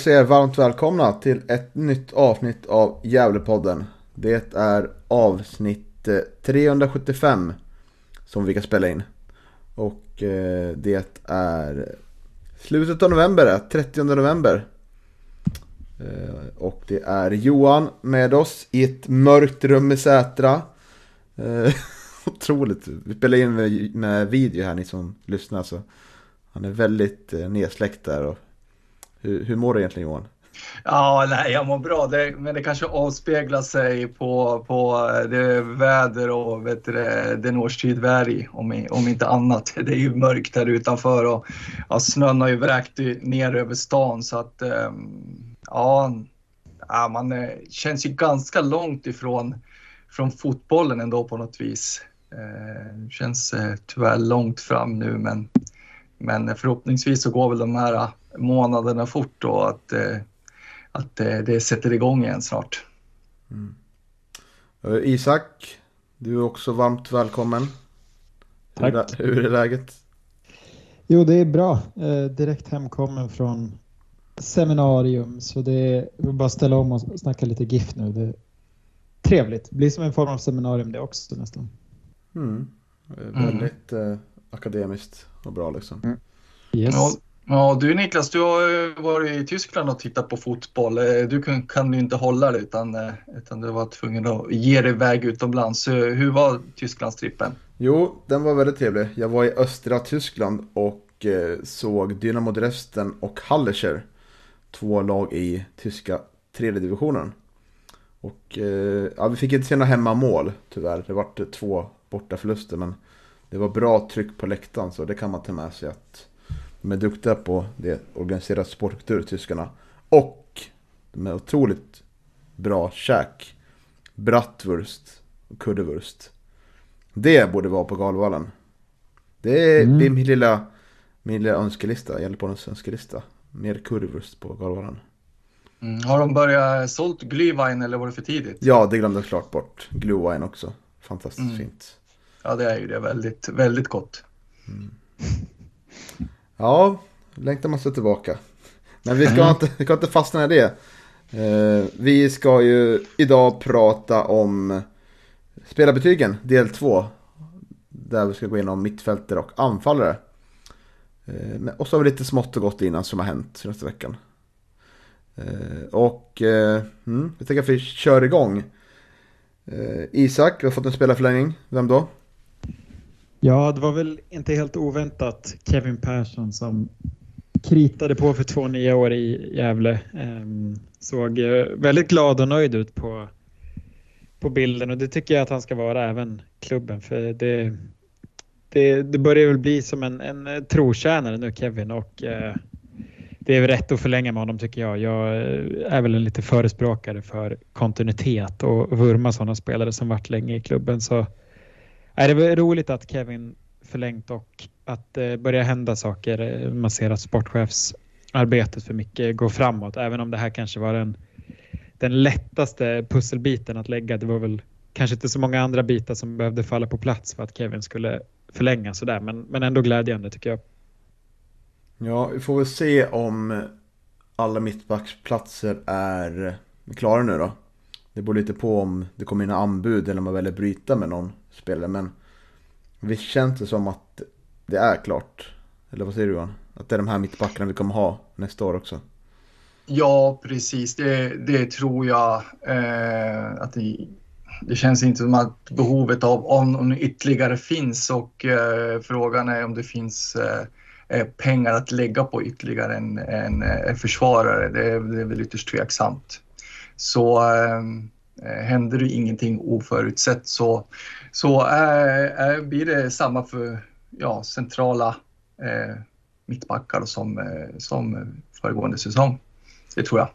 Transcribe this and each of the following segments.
Hälsar jag er varmt välkomna till ett nytt avsnitt av Gävlepodden. Det är avsnitt eh, 375 som vi kan spela in. Och eh, det är slutet av november, eh, 30 november. Och det är Johan med oss i ett mörkt rum i Sätra. Otroligt, vi spelar in med, video här ni som lyssnar så. Han är väldigt nedsläckt där och hur, hur mår du egentligen Johan? Ja, nej, jag mår bra, det, men det kanske avspeglar sig på, på eh, det väder och vet du, den årstid vi är i, om, om inte annat. Det är ju mörkt här utanför och ja, snön har ju vräkt ner över stan så att ehm, ja, ja man eh, känns ju ganska långt ifrån från fotbollen ändå på något vis. Det känns tyvärr långt fram nu men, men förhoppningsvis så går väl de här månaderna fort och att, eh, att eh, det sätter igång igen snart. Mm. Isak, du är också varmt välkommen. Tack. Hur, hur är läget? Jo, det är bra. Eh, direkt hemkommen från seminarium så det är bara att ställa om och snacka lite GIF nu. Det är trevligt. Det blir som en form av seminarium det också nästan. Mm. Väldigt mm. akademiskt och bra liksom. Mm. Yes. Ja, du Niklas, du har varit i Tyskland och tittat på fotboll. Eh, du kan, kan ju inte hålla dig utan, eh, utan du var tvungen att ge dig iväg utomlands. Eh, hur var Tysklandstrippen? Jo, den var väldigt trevlig. Jag var i östra Tyskland och såg Dynamo Dresden och Hallerscher. Två lag i tyska tredje divisionen. Och ja, vi fick inte se några hemmamål tyvärr. Det var två borta förluster men det var bra tryck på läktaren så det kan man ta med sig att de är duktiga på det, organiserad sportkultur, tyskarna. Och de är otroligt bra käk. Bratwurst och kuddevurst. Det borde vara på Galvallen. Det är mm. min, lilla, min lilla önskelista, Gävlepoddens önskelista. Mer currywurst på Galvallen. Mm. Har de börjat sålt glühwein eller var det för tidigt? Ja, det glömde jag klart bort. Glühwein också. Fantastiskt mm. fint. Ja, det är ju det. Väldigt, väldigt gott. Mm. Ja, längtar man sig tillbaka. Men vi ska, mm. inte, vi ska inte fastna i det. Eh, vi ska ju idag prata om spelarbetygen, del 2. Där vi ska gå igenom mittfältare och anfallare. Eh, och så har vi lite smått och gott innan som har hänt senaste veckan. Eh, och mm, jag tänker att vi kör igång. Isak, vi har fått en spelarförlängning. Vem då? Ja, det var väl inte helt oväntat Kevin Persson som kritade på för två nya år i Gävle. Ehm, såg eh, väldigt glad och nöjd ut på, på bilden och det tycker jag att han ska vara även klubben för det, det, det börjar väl bli som en, en eh, trotjänare nu Kevin och eh, det är väl rätt att förlänga med honom tycker jag. Jag är väl en lite förespråkare för kontinuitet och vurma sådana spelare som varit länge i klubben så det var roligt att Kevin förlängt och att eh, det börjar hända saker. Eh, man ser att sportchefsarbetet för mycket går framåt, även om det här kanske var den, den lättaste pusselbiten att lägga. Det var väl kanske inte så många andra bitar som behövde falla på plats för att Kevin skulle förlänga sådär, men, men ändå glädjande tycker jag. Ja, vi får väl se om alla mittbacksplatser är klara nu då. Det beror lite på om det kommer in anbud eller om man väljer bryta med någon spelare. Men visst känns det som att det är klart. Eller vad säger du Johan? Att det är de här mittbackarna vi kommer ha nästa år också. Ja, precis. Det, det tror jag. Eh, att det, det, känns inte som att behovet av om, ytterligare finns och eh, frågan är om det finns eh, eh pengar att lägga på ytterligare en, en, en försvarare. Det, det är väl ytterst tveksamt. så eh, eh händer det ingenting oförutsett så, så äh, blir det samma för ja, centrala äh, mittbackar som, som föregående säsong. Det tror jag.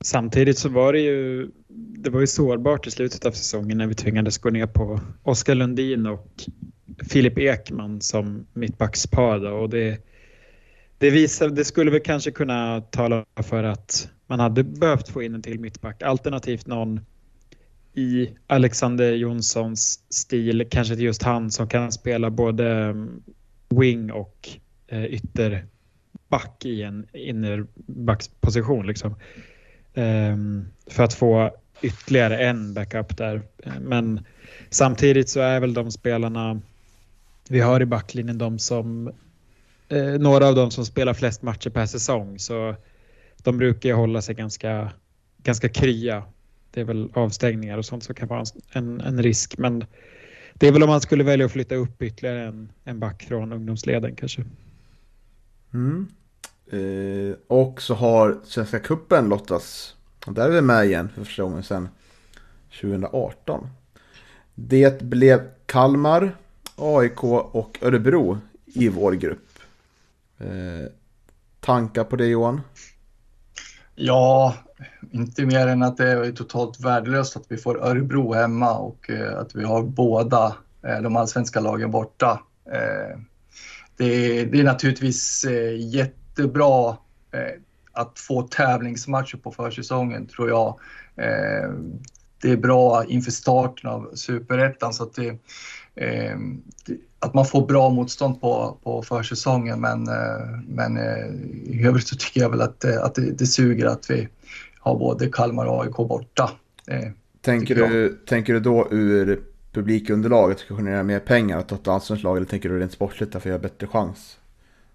Samtidigt så var det ju, det var ju sårbart i slutet av säsongen när vi tvingades gå ner på Oskar Lundin och Filip Ekman som mittbackspar. Då, och det, det, visade, det skulle väl kanske kunna tala för att man hade behövt få in en till mittback, alternativt någon i Alexander Jonssons stil, kanske inte just han som kan spela både mm, wing och eh, ytterback i en innerbacksposition. Liksom. Um, för att få ytterligare en backup där. Men samtidigt så är väl de spelarna vi har i backlinjen de som eh, några av dem som spelar flest matcher per säsong så de brukar ju hålla sig ganska, ganska krya. Det är väl avstängningar och sånt som kan vara en, en risk men det är väl om man skulle välja att flytta upp ytterligare en, en back från ungdomsleden kanske. Mm. Eh, och så har Svenska Cupen lottats. Och där är vi med igen för första gången sedan 2018. Det blev Kalmar, AIK och Örebro i vår grupp. Eh, tankar på det Johan? Ja, inte mer än att det är totalt värdelöst att vi får Örebro hemma och eh, att vi har båda eh, de allsvenska lagen borta. Det det, det, är naturligtvis jättebra att få tävlingsmatcher på försäsongen tror jag. Det är bra inför starten av superettan så att det, att man får bra motstånd på, på försäsongen men, men i övrigt så tycker jag väl att, att det, det suger att vi har både Kalmar och AIK borta. Tänker du, tänker du då ur publikunderlaget ska generera mer pengar att ta ett allsvenskt lag eller tänker du rent sportsligt därför jag har bättre chans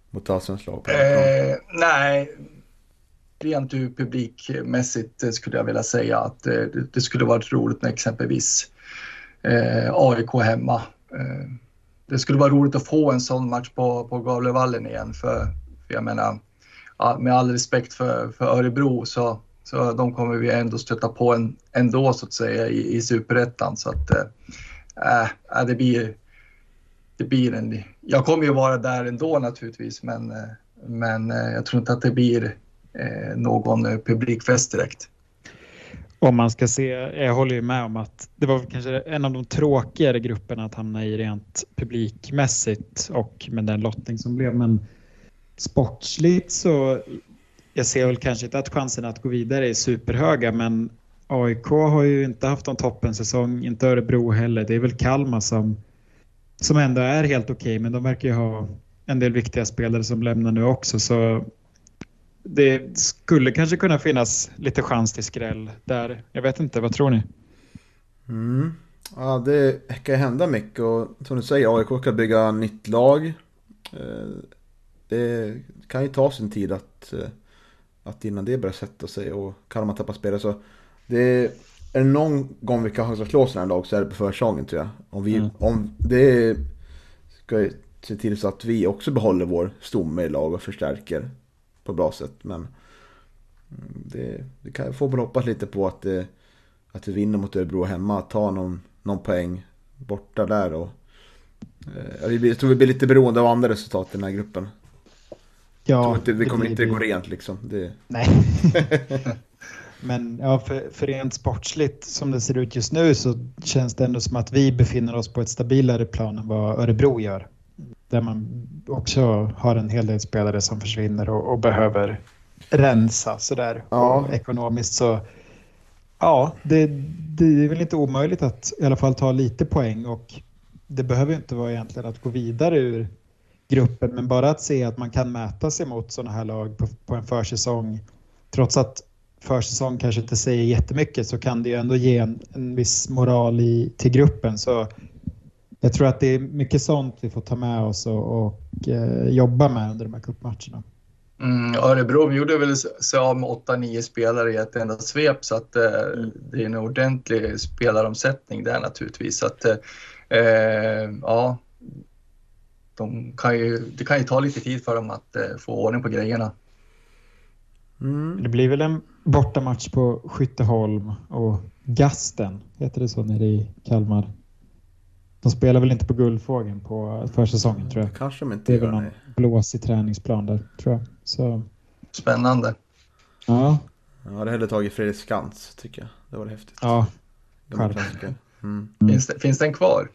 mot allsvenskt lag? Eh, nej, rent ur publikmässigt skulle jag vilja säga att det, det skulle varit roligt med exempelvis eh, AIK hemma. Eh, det skulle vara roligt att få en sån match på, på Gavlevallen igen för, för jag menar, med all respekt för, för Örebro så, så de kommer vi ändå stöta på en, ändå så att säga i, i superettan så att äh, äh, det blir det blir en, jag kommer ju vara där ändå naturligtvis men, men jag tror inte att det blir eh, någon publikfest direkt. Om man ska se, jag håller ju med om att det var kanske en av de tråkigare grupperna att hamna i rent publikmässigt och med den lottning som blev. Men sportsligt så jag ser väl kanske inte att chanserna att gå vidare är superhöga men AIK har ju inte haft någon toppensäsong, inte Örebro heller. Det är väl Kalmar som, som ändå är helt okej okay, men de verkar ju ha en del viktiga spelare som lämnar nu också så det skulle kanske kunna finnas lite chans till skräll där. Jag vet inte, vad tror ni? Mm. Ja, det kan hända mycket och som du säger, AIK ska bygga nytt lag. Eh, det kan ju ta sin tid att, eh, att innan det börjar sätta sig och kan man tappa spelare så det är, det någon gång vi kan slå sådana här lag så är det på försäsongen tror jag. Om, vi, mm. om det ska se till så att vi också behåller vår stomme i lag och förstärker på bra sätt. Men mm, det, det kan, får väl hoppas lite på att, det, att vi vinner mot Örebro hemma. Att ta någon, någon poäng borta där. Och, eh, jag tror vi blir lite beroende av andra resultat i den här gruppen. Ja, det, det kommer inte gå rent liksom. Det... Nej. Men ja, för, för rent sportsligt som det ser ut just nu så känns det ändå som att vi befinner oss på ett stabilare plan än vad Örebro gör där man också har en hel del spelare som försvinner och, och behöver rensa sådär ja. ekonomiskt. Så ja, det, det är väl inte omöjligt att i alla fall ta lite poäng och det behöver inte vara egentligen att gå vidare ur gruppen men bara att se att man kan mäta sig mot sådana här lag på, på en försäsong. Trots att försäsong kanske inte säger jättemycket så kan det ju ändå ge en, en viss moral i, till gruppen. Så jag tror att det är mycket sånt vi får ta med oss och, och eh, jobba med under de här cupmatcherna. Mm, Örebro gjorde väl sig av med 8-9 spelare i ett enda svep så att eh, det är en ordentlig spelaromsättning där naturligtvis. Så att, eh, eh ja, de kan ju, det kan ju ta lite tid för dem att eh, få ordning på grejerna. Mm. Det blir väl en bortamatch på Skytteholm och Gasten, heter det så nere i Kalmar? De spelar väl inte på Guldfågeln på försäsongen tror jag. Kanske de inte Det är väl gör någon nej. blåsig träningsplan där tror jag. Så Spännande. ja, Jag hade hellre tagit Fredrik Skans tycker jag. Det var häftigt. ja, klassiker. Mm. Finns, det, finns den kvar?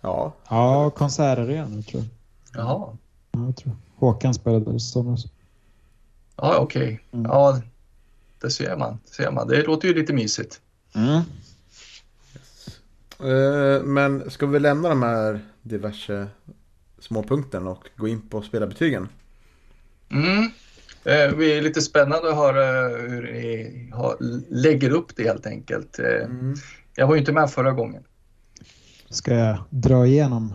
Ja, ja konsertarenan tror jag. Jaha. Ja, jag tror. Håkan spelade där i somras. Ja, okej. Mm. Ja, det ser man. Det ser man. Det låter ju lite mysigt. Mm. Eh, Men ska vi lämna de här diverse småpunkterna och gå in på spelarbetygen? Mm. Eh, Det är lite spännande att höra hur ni har, lägger upp det helt enkelt. Eh, Jag var ju inte med förra gången. Ska jag dra igenom?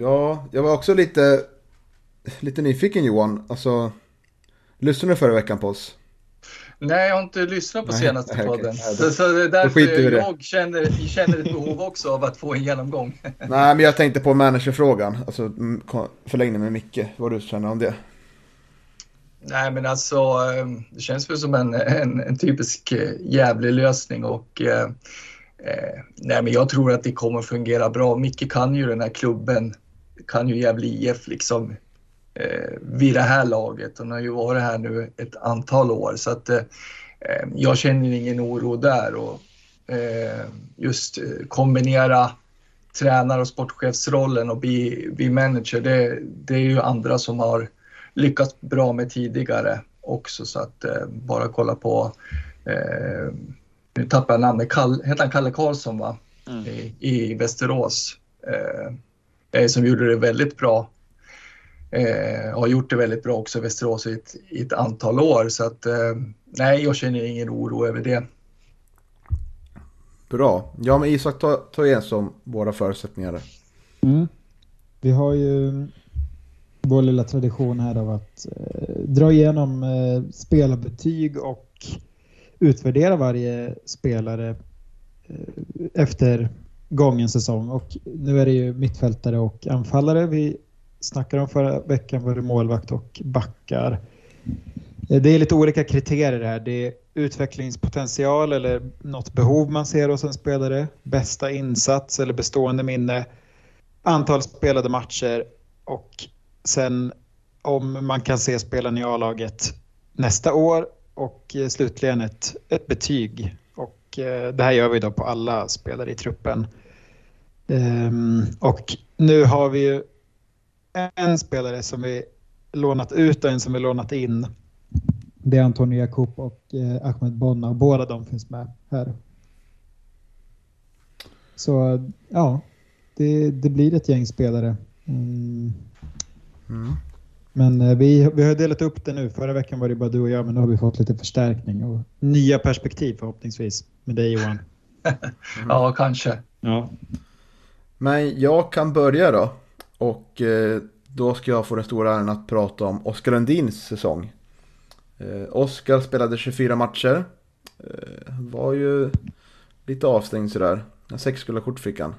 Ja, jag var också lite, lite nyfiken Johan. Alltså, lyssnade du förra veckan på oss? Nej, jag har inte lyssnat på Nej, senaste nej, podden. Nej, så, så det är därför jag känner, känner ett behov också av att få en genomgång. Nej, men jag tänkte på managerfrågan. Alltså förlängning med Micke. Vad du känner om det? Nej, men alltså eh, det känns väl som en, en, en typisk eh, jävlig lösning och eh, eh, nej, men jag tror att det kommer fungera bra. Micke kan ju den här klubben, kan ju Gävle IF liksom eh, vid det här laget. Hon har ju varit här nu ett antal år. Så att eh, eh, jag känner ingen oro där. Och eh, just eh, kombinera tränare och sportchefsrollen och bli, bli manager, det, det är ju andra som har lyckats bra med tidigare också. Så att eh, bara kolla på eh, nu tappar jag namnet, Kall, heter han Kalle Karlsson va? I, i Västerås. Eh, som gjorde det väldigt bra. Eh, har gjort det väldigt bra också i Västerås i ett, i ett antal år så att eh, nej, jag känner ingen oro över det. Bra. Ja, men Isak, ta, ta igen som våra förutsättningar. Mm. Vi har ju vår lilla tradition här av att eh, dra igenom eh, spelarbetyg och utvärdera varje spelare eh, efter gången säsong. Och nu är det ju mittfältare och anfallare. Vi snackade om förra veckan var det målvakt och backar. Eh, det är lite olika kriterier här. Det är utvecklingspotential eller något behov man ser hos en spelare. Bästa insats eller bestående minne antal spelade matcher och sen om man kan se spelaren i A-laget nästa år och eh, slutligen ett, ett betyg. Eh, det här gör vi då på alla spelare i truppen. Ehm, och nu har vi ju en spelare som vi lånat ut och en som vi lånat in. Det är Antonio Jakob och eh, Ahmed Bonna och båda de finns med här. Så ja, det, det blir ett gäng spelare. Mm. Mm. Men eh, vi, vi har delat upp det nu. Förra veckan var det bara du och jag, men nu har vi fått lite förstärkning och nya perspektiv förhoppningsvis med dig Johan. Ja, kanske. Ja. Men jag kan börja då. Och eh, då ska jag få den stora äran att prata om Oskar Lundins säsong. Eh, Oskar spelade 24 matcher. Eh, var ju lite avstängd sådär. Sex gula kort fick han.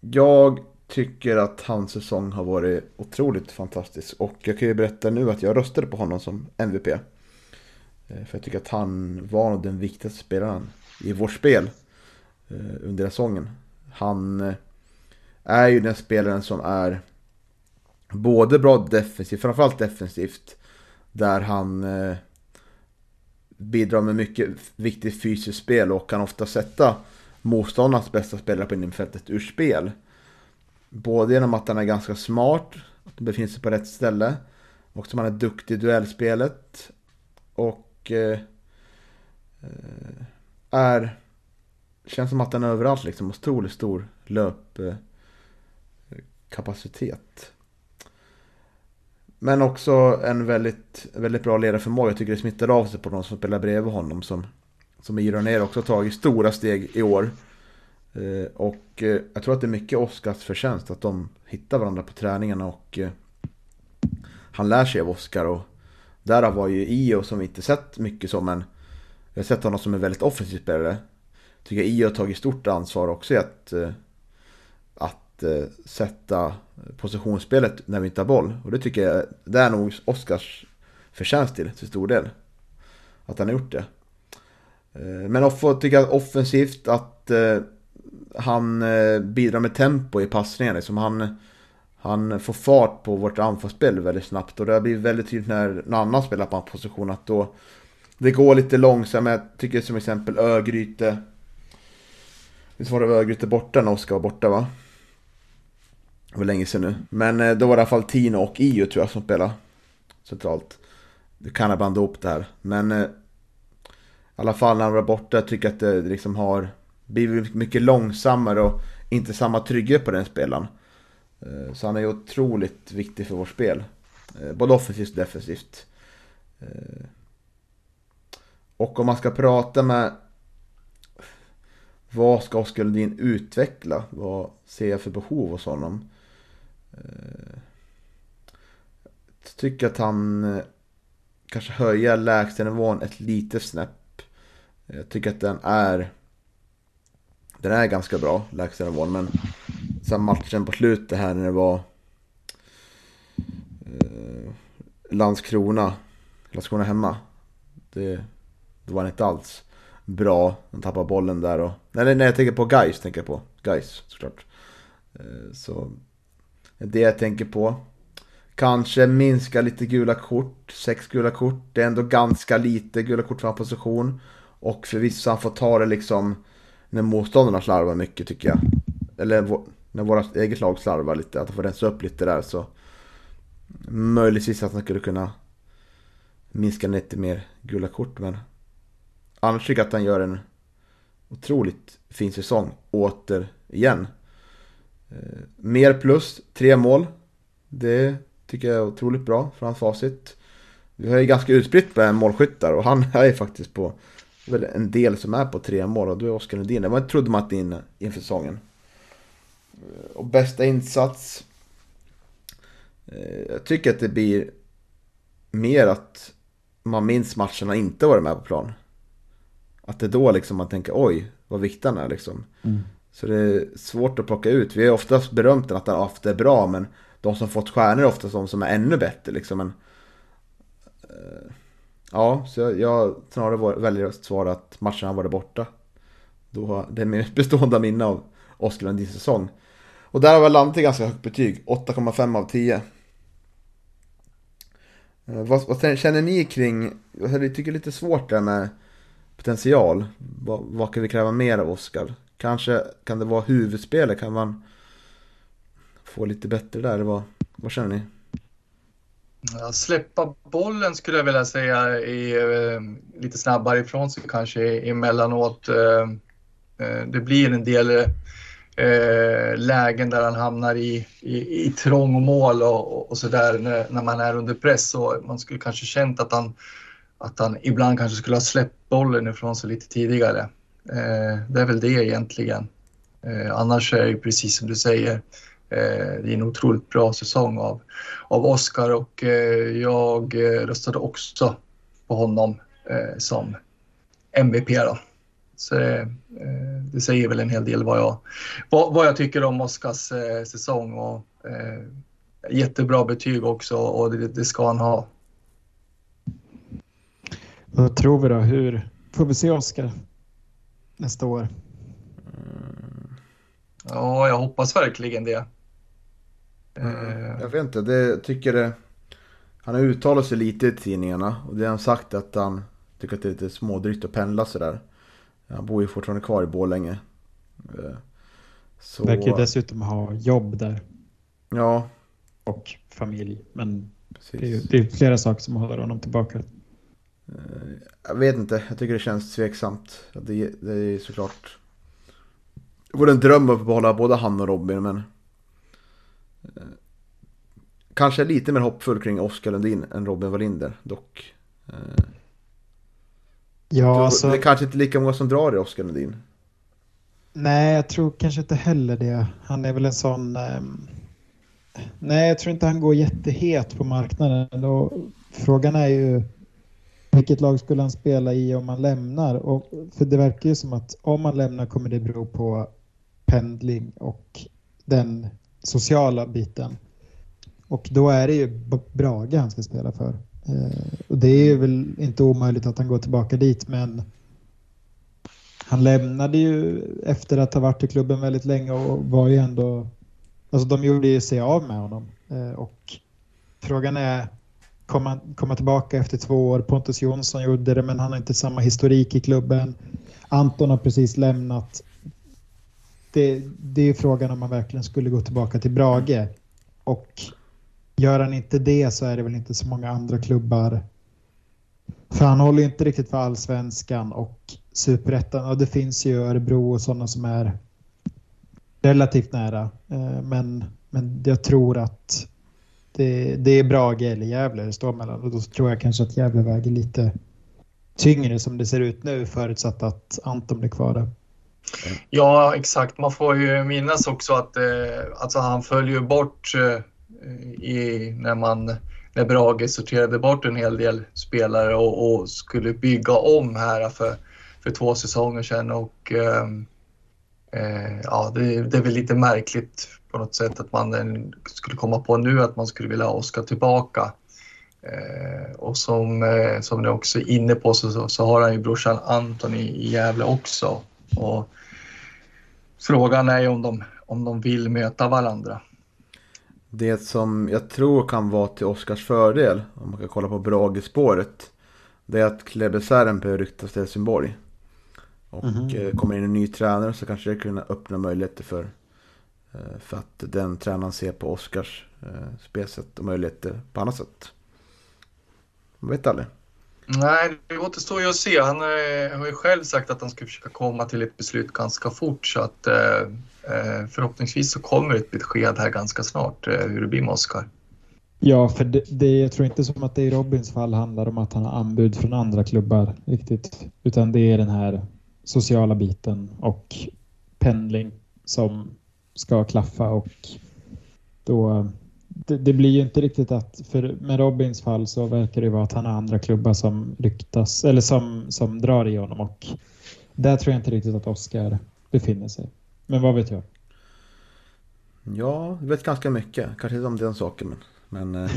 Jag tycker att hans säsong har varit otroligt fantastisk. Och jag kan ju berätta nu att jag röstade på honom som MVP. Eh, för jag tycker att han var nog den viktigaste spelaren i vårt spel eh, under säsongen. Han eh, är ju den spelaren som är både bra defensivt, framförallt defensivt, där han bidrar med mycket viktigt fysiskt spel och kan ofta sätta motståndarnas bästa spelare på innerfältet ur spel. Både genom att han är ganska smart, att han befinner sig på rätt ställe, och som han är duktig i duellspelet och eh, eh är Känns som att han är överallt liksom. Otroligt stor löpkapacitet. Eh, Men också en väldigt, väldigt bra ledarförmåga. Jag tycker det smittar av sig på de som spelar bredvid honom. Som, som Iron också har tagit stora steg i år. Eh, och eh, jag tror att det är mycket Oskars förtjänst att de hittar varandra på träningarna och eh, han lär sig av Oskar. Och därav var ju Io som vi inte sett mycket som en... Vi har sett honom som en väldigt offensiv spelare tycker jag IO har tagit stort ansvar också i att, att sätta positionsspelet när vi inte har boll. Och det tycker jag, det är nog Oskars förtjänst till, till stor del. Att han har gjort det. Men jag tycker att offensivt att han eh, bidrar med tempo i passningarna. Liksom han, han får fart på vårt anfallsspel väldigt snabbt. Och det har blivit väldigt tydligt när någon annan spelar på hans position att då det går lite långsamt. Jag tycker som exempel Örgryte. Visst var det Örgryte borta när Oskar var borta va? Det var länge sedan nu. Men eh, då var det i alla fall Tino och Io tror jag som spelade centralt. Du kan ha blandat ihop det här. Men eh, i alla fall när han var borta, jag tycker att det liksom har blivit mycket långsammare och inte samma trygghet på den spelaren. Eh, så han är ju otroligt viktig för vårt spel. Eh, både offensivt och defensivt. Eh, och om man ska prata med vad ska Oskar Lundin utveckla? Vad ser jag för behov hos honom? Jag tycker att han kanske höjer lägstanivån ett litet snäpp. Jag tycker att den är den är ganska bra, lägsta nivån. Men sen matchen på slutet här när det var eh, Landskrona, Landskrona hemma. Det, det var inte alls bra. De tappade bollen där och... Nej, nej, jag tänker på Guys tänker jag på. Guys såklart. Eh, så det jag tänker på. Kanske minska lite gula kort. Sex gula kort. Det är ändå ganska lite gula kort för hans position. Och förvisso han får ta det liksom när motståndarna slarvar mycket tycker jag. Eller när våra eget lag slarvar lite, att de får rensa upp lite där så möjligtvis att man skulle kunna minska lite mer gula kort men annars tycker jag att han gör en otroligt fin säsong återigen. Eh, mer plus, tre mål. Det tycker jag är otroligt bra för hans facit. Vi har ju ganska utspritt med målskyttar och han är ju faktiskt på väl en del som är på tre mål och då är Oskar Lundin. Det trodde man att in inför säsongen. Och bästa insats. Eh, jag tycker att det blir mer att man minns matcherna inte varit med på plan. Att det är då liksom man tänker oj, vad viktig han är liksom. Mm. Så det är svårt att plocka ut. Vi har oftast berömt den att han ofta är bra, men de som fått stjärnor är oftast de som är ännu bättre liksom. Men, eh, Ja, så jag, jag snarare väljer att svara att matchen har varit borta. Då, det är mitt bestående minne av Oskar Lundins säsong. Och där har vi landat i ganska högt betyg, 8,5 av 10. Eh, vad, vad, känner ni kring, jag tycker det är lite svårt där med potential. Vad, vad kan vi kräva mer av Oskar? Kanske kan det vara huvudspelet, kan man få lite bättre där? Vad, vad känner ni? Ja, släppa bollen skulle jag vilja säga i, eh, lite snabbare ifrån sig kanske emellanåt. Eh, eh, det blir en del eh, lägen där han hamnar i, i, i trångmål och, och sådär när, när man är under press. och man skulle kanske känt att han, att han ibland kanske skulle ha släppt bollen ifrån sig lite tidigare. Eh, det är väl det egentligen. Eh, annars är det precis som du säger Eh, det är en otroligt bra säsong av, av Oscar och eh, jag eh, röstade också på honom som MVP. Då. Så det, det säger väl en hel del vad jag, vad, vad jag tycker om Oscars säsong. Och, jättebra betyg också och det, det ska han ha. Vad tror vi då? Hur får vi se Oscar nästa år? Ja, jag hoppas verkligen det. Mm. Jag vet inte, det tycker det... Han har uttalat sig lite i tidningarna och det har han sagt att han tycker att det är lite smådrygt att pendla sådär. Han bor ju fortfarande kvar i Borlänge. Eh, så... Verkar ju dessutom ha jobb där. Ja. Och familj. Men det är, ju, det är flera saker som håller honom tillbaka. Eh, jag vet inte, jag tycker det känns tveksamt. Det, det är såklart... Det vore en dröm att behålla både han och Robin men Kanske lite mer hoppfull kring Oskar Lundin än Robin Wallinder dock. Ja, alltså... Det är kanske inte lika många som drar i Oskar Lundin. Nej, jag tror kanske inte heller det. Han är väl en sån... Eh... Nej, jag tror inte han går jättehet på marknaden. Och frågan är ju vilket lag skulle han spela i om han lämnar? Och, för det verkar ju som att om han lämnar kommer det bero på pendling och den sociala biten. Och då är det ju Brage han ska spela för. Eh, och det är väl inte omöjligt att han går tillbaka dit, men han lämnade ju efter att ha varit i klubben väldigt länge och var ju ändå... Alltså de gjorde ju sig av med honom. Eh, och frågan är, komma, komma tillbaka efter två år. Pontus Jonsson gjorde det, men han har inte samma historik i klubben. Anton har precis lämnat. Det, det är frågan om man verkligen skulle gå tillbaka till Brage. Och gör han inte det så är det väl inte så många andra klubbar. För han håller ju inte riktigt för allsvenskan och superettan. Och det finns ju Örebro och sådana som är relativt nära. Eh, men, men jag tror att det, det är Brage eller Gävle det står mellan. Och då tror jag kanske att Gävle väger lite tyngre som det ser ut nu förutsatt att Anton blir kvar där. Ja, exakt. Man får ju minnas också att eh, alltså han följer bort eh, i, när, man, när Brage sorterade bort en hel del spelare och, och skulle bygga om här för, för två säsonger sedan. Och, eh, eh ja, det, det, är väl lite märkligt på något sätt att man skulle komma på nu att man skulle vilja ha Oskar tillbaka. Eh, och som, eh, som ni också är inne på så, så, så har han ju brorsan Anton i, i Gävle också. Och frågan är ju om de, om de vill möta varandra. Det som jag tror kan vara till Oskars fördel, om man kan kolla på Brage-spåret, det är att Klebbe börjar ryktas till Helsingborg. Och mm kommer in en ny tränare så kanske det kan öppna möjligheter för Eh, för att den tränaren ser på Oscars eh, spelsätt och möjligheter på annat sätt. Man vet aldrig. Nej, det återstår ju att se. Han eh, har ju själv sagt att han ska försöka komma till ett beslut ganska fort så att eh, eh, förhoppningsvis så kommer ett besked här ganska snart hur det blir med Oskar. Ja, för det, det, jag tror inte som att det i Robins fall handlar om att han har anbud från andra klubbar riktigt. Utan det är den här sociala biten och pendling som ska klaffa och då det, det, blir ju inte riktigt att, för med Robins fall så verkar det vara att han har andra klubbar som ryktas, eller som, som drar i honom och där tror jag inte riktigt att Oskar befinner sig. Men vad vet jag? Ja, du vet ganska mycket. Kanske inte om den saken. Men, men, eh,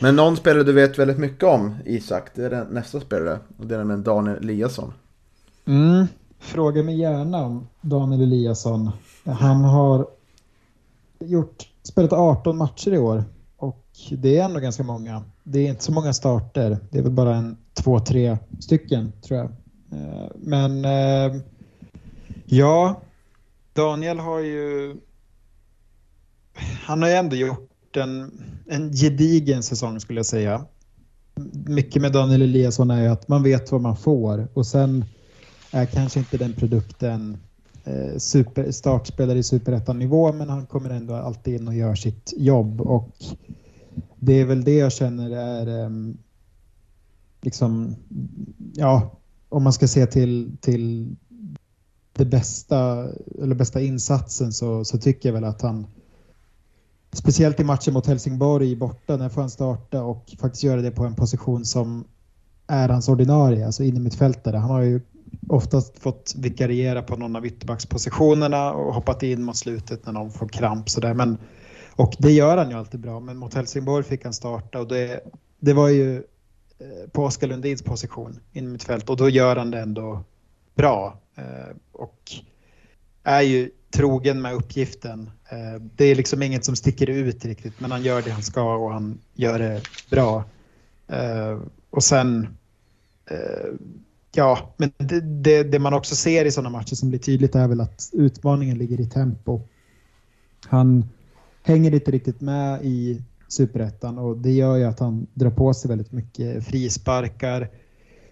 men någon spelare du vet väldigt mycket om, Isak, det är nästa spelare. Och det är med Daniel Eliasson. Mm, fråga mig gärna om Daniel Eliasson. Han har gjort, spelat 18 matcher i år och det är ändå ganska många. Det är inte så många starter. Det är väl bara en två, tre stycken tror jag. Eh, men eh, ja, Daniel har ju han har ju ändå gjort en, en gedigen säsong skulle jag säga. Mycket med Daniel Eliasson är ju att man vet vad man får och sen är kanske inte den produkten Eh, super, startspelare i superettan-nivå men han kommer ändå alltid in och gör sitt jobb och det är väl det jag känner är eh, liksom, ja, om man ska se till, till det bästa, eller bästa insatsen så, så tycker jag väl att han Speciellt i matchen mot Helsingborg borta, när får han starta och faktiskt göra det på en position som är hans ordinarie, alltså innermittfältare. Han har ju oftast fått vikariera på någon av ytterbackspositionerna och hoppat in mot slutet när någon får kramp sådär. Men, och det gör han ju alltid bra, men mot Helsingborg fick han starta och det, det var ju eh, på Oskar Lundins position in mitt fält och då gör han det ändå bra. Eh, och är ju trogen med uppgiften. Eh, det är liksom inget som sticker ut riktigt, men han gör det han ska och han gör det bra. Och sen Ja, men det, det, det, man också ser i sådana matcher som blir tydligt är väl att utmaningen ligger i tempo. Han hänger inte riktigt med i superettan och det gör ju att han drar på sig väldigt mycket frisparkar,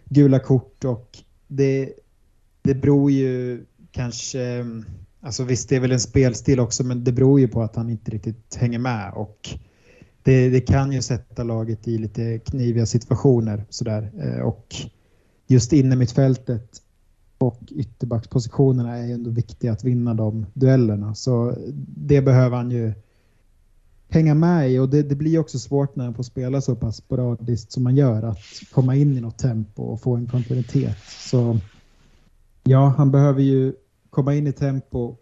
gula kort och det, det beror ju kanske, alltså visst det är väl en spelstil också men det beror ju på att han inte riktigt hänger med och det, det kan ju sätta laget i lite kniviga situationer sådär eh, och just inne mittfältet och ytterbackspositionerna är ju ändå viktiga att vinna de duellerna. Så det behöver han ju hänga med i och det, det blir också svårt när han får spela så pass sporadiskt som man gör att komma in i något tempo och få en kontinuitet. Så ja, han behöver ju komma in i tempo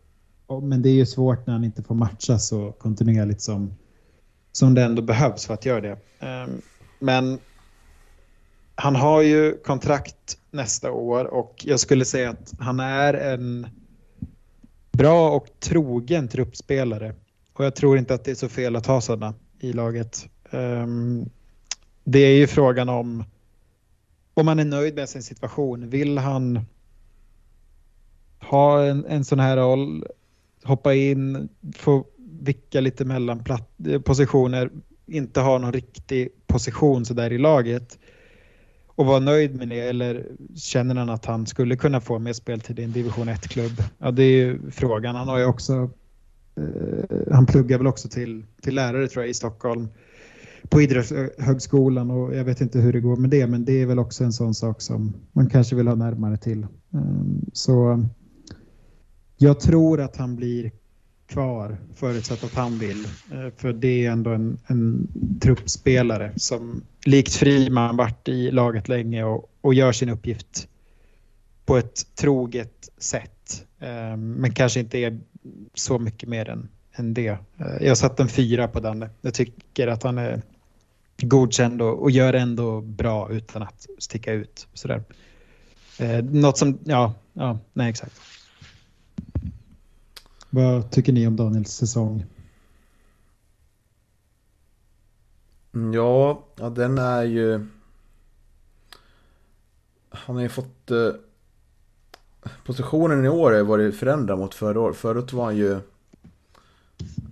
men det är ju svårt när han inte får matcha så kontinuerligt som, som det ändå behövs för att göra det. Ehm, men han har ju kontrakt nästa år och jag skulle säga att han är en bra och trogen truppspelare. Och jag tror inte att det är så fel att ha sådana i laget. Um, det är ju frågan om om man är nöjd med sin situation. Vill han ha en, en sån här roll, hoppa in, få vicka lite mellan eh, positioner, inte ha någon riktig position sådär i laget och vara nöjd med det eller känner han att han skulle kunna få mer speltid i en division 1-klubb? Ja, det är ju frågan. Han har ju också eh, han pluggar väl också till, till lärare tror jag i Stockholm på Idrottshögskolan och jag vet inte hur det går med det men det är väl också en sån sak som man kanske vill ha närmare till. Um, så jag tror att han blir kvar förutsatt att han vill. Eh, för det är ändå en, en truppspelare som likt Friman varit i laget länge och, och gör sin uppgift på ett troget sätt. Eh, men kanske inte är så mycket mer än, än det. Eh, jag satt en fyra på Danne. Jag tycker att han är godkänd och, och gör ändå bra utan att sticka ut. Sådär. Eh, något som, ja, ja, nej exakt. Vad tycker ni om Daniels säsong? Ja, ja den är ju... Han har ju fått... Eh, positionen i år har varit förändrad mot förra året. Förut var han ju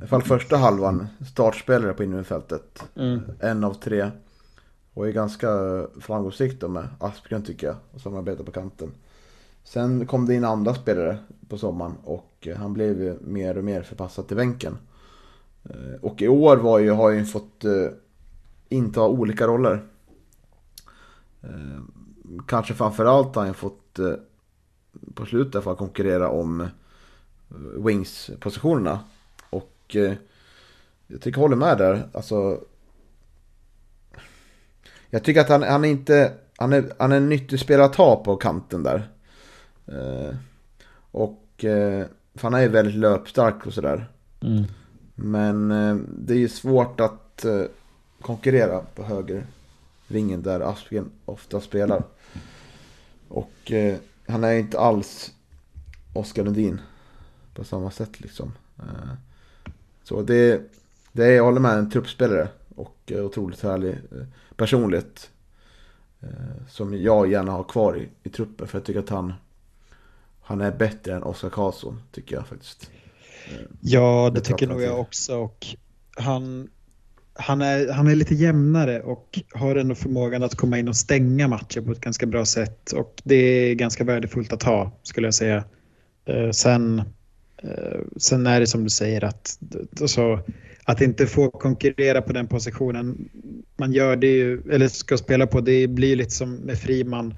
i fall första halvan, startspelare på innermittfältet. Mm. En av tre. Och är ganska framgångsrikt då med Aspgren tycker jag, och samarbetar på kanten. Sen kom det in andra spelare på sommaren och han blev mer och mer förpassad till bänken. Eh, och i år var ju, har ju fått eh, inta olika roller. Eh, kanske framförallt har han fått på slutet för att konkurrera om wings-positionerna. Och jag tycker jag håller med där. Alltså, jag tycker att han, han är inte... Han är, han är en nyttig spelare att ha på kanten där. Eh, och... Eh, för han är ju väldigt löpstark och sådär. Mm. Men eh, det är ju svårt att eh, konkurrera på höger vingen där Aspgren ofta spelar. Och han är inte alls Oskar Lundin på samma sätt liksom. Så det, det är, jag håller med, en truppspelare och otroligt härlig personlighet. Som jag gärna har kvar i, i truppen för jag tycker att han, han är bättre än Oskar Karlsson tycker jag faktiskt. Eh, ja, det, det tycker nog jag också och han, han, är, han är lite jämnare och har ändå förmågan att komma in och stänga matcher på ett ganska bra sätt och det är ganska värdefullt att ha skulle jag säga. Sen Eh, sen är det som du säger att, alltså, att inte få konkurrera på den positionen man gör det ju, eller ska spela på, det blir lite som med Friman.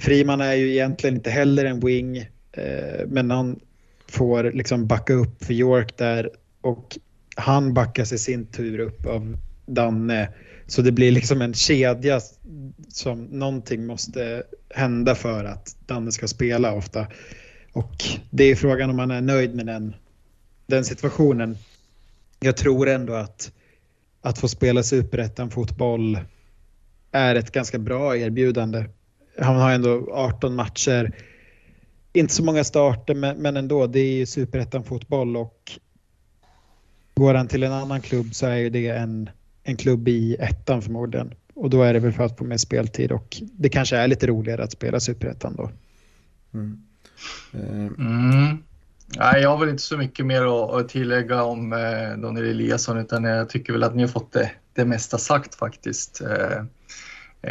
Friman är ju egentligen inte heller en wing, eh, men han får liksom backa upp för York där och han backas i sin tur upp av Danne. Så det blir liksom en kedja som någonting måste hända för att Danne ska spela ofta. Och det är frågan om man är nöjd med den, den situationen. Jag tror ändå att, att få spela superettan fotboll är ett ganska bra erbjudande. Han har ändå 18 matcher. Inte så många starter men ändå, det är ju superettan fotboll och går han till en annan klubb så är ju det en, en klubb i ettan förmodligen. Och då är det väl för att få mer speltid och det kanske är lite roligare att spela superettan då. Mm. Mm. Nej, jag har väl inte så mycket mer att, tillägga om eh, Daniel Eliasson utan jag tycker väl att ni har fått det, det mesta sagt faktiskt. Eh,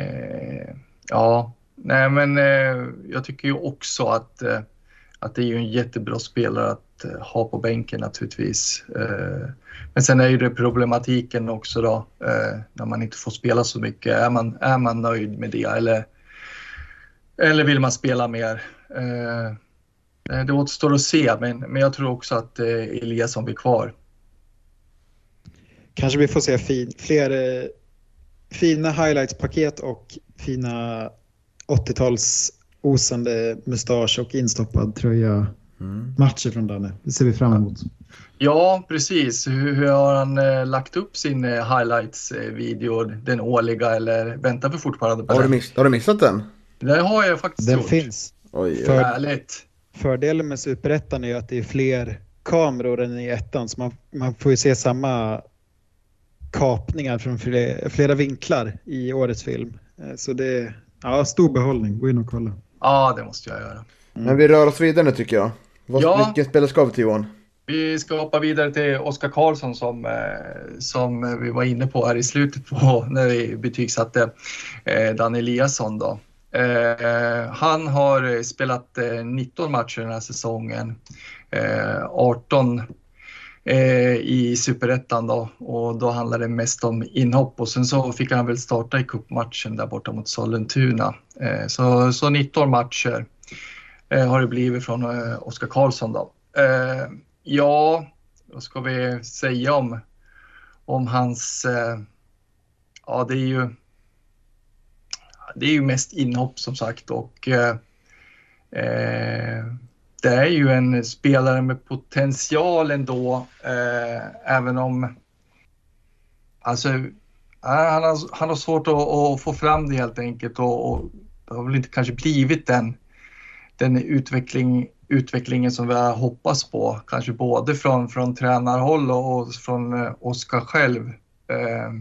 eh, ja, nej men eh, jag tycker ju också att, eh, att det är ju en jättebra spelare att eh, ha på bänken naturligtvis. Eh, men sen är ju det problematiken också då eh, när man inte får spela så mycket. Är man, är man nöjd med det eller, eller vill man spela mer? Eh, det återstår att se, men, men jag tror också att Eliasson blir kvar. Kanske vi får se fin, fler fina highlights-paket och fina 80-tals osande mustasch och instoppad tröja Mm. matcher från Danne. Det ser vi fram emot. Ja, precis. Hur, hur har han eh, lagt upp sin eh, highlights-video, den årliga, eller väntar vi fortfarande på Har, du den? miss, har du missat den? Det har jag faktiskt Den gjort. finns. Oj. För- Härligt. Fördelen med Superettan är ju att det är fler kameror än i ettan så man, man får ju se samma kapningar från flera, flera vinklar i årets film. Eh, Så det är ja, stor behållning. Gå in och kolla. Ja, det måste jag göra. Men vi rör oss vidare nu tycker jag. Vad, Ja. Vilken spelare ska vi till Johan? Vi ska hoppa vidare till Oskar Karlsson som, eh, som vi var inne på här i slutet på när vi betygsatte eh, Dan Eliasson. Då. Eh, han har spelat eh, 19 matcher den här säsongen, eh, 18 eh, Eh, i superettan då och då handlade det mest om inhopp och sen så fick han väl starta i cupmatchen där borta mot Sollentuna. Eh, så, så 19 matcher eh, har det blivit från eh, Oskar Karlsson då. Eh, Ja, vad ska vi säga om, om hans... Eh, ja, det är ju... Det är ju mest inhopp som sagt och eh, eh, det är ju en spelare med potential ändå, eh, även om... Alltså, eh, han har, han har svårt att, att få fram det helt enkelt och, och det har väl inte kanske blivit den, den utveckling, utvecklingen som vi har hoppats på. Kanske både från, från tränarhåll och, och från eh, Oskar själv. Eh,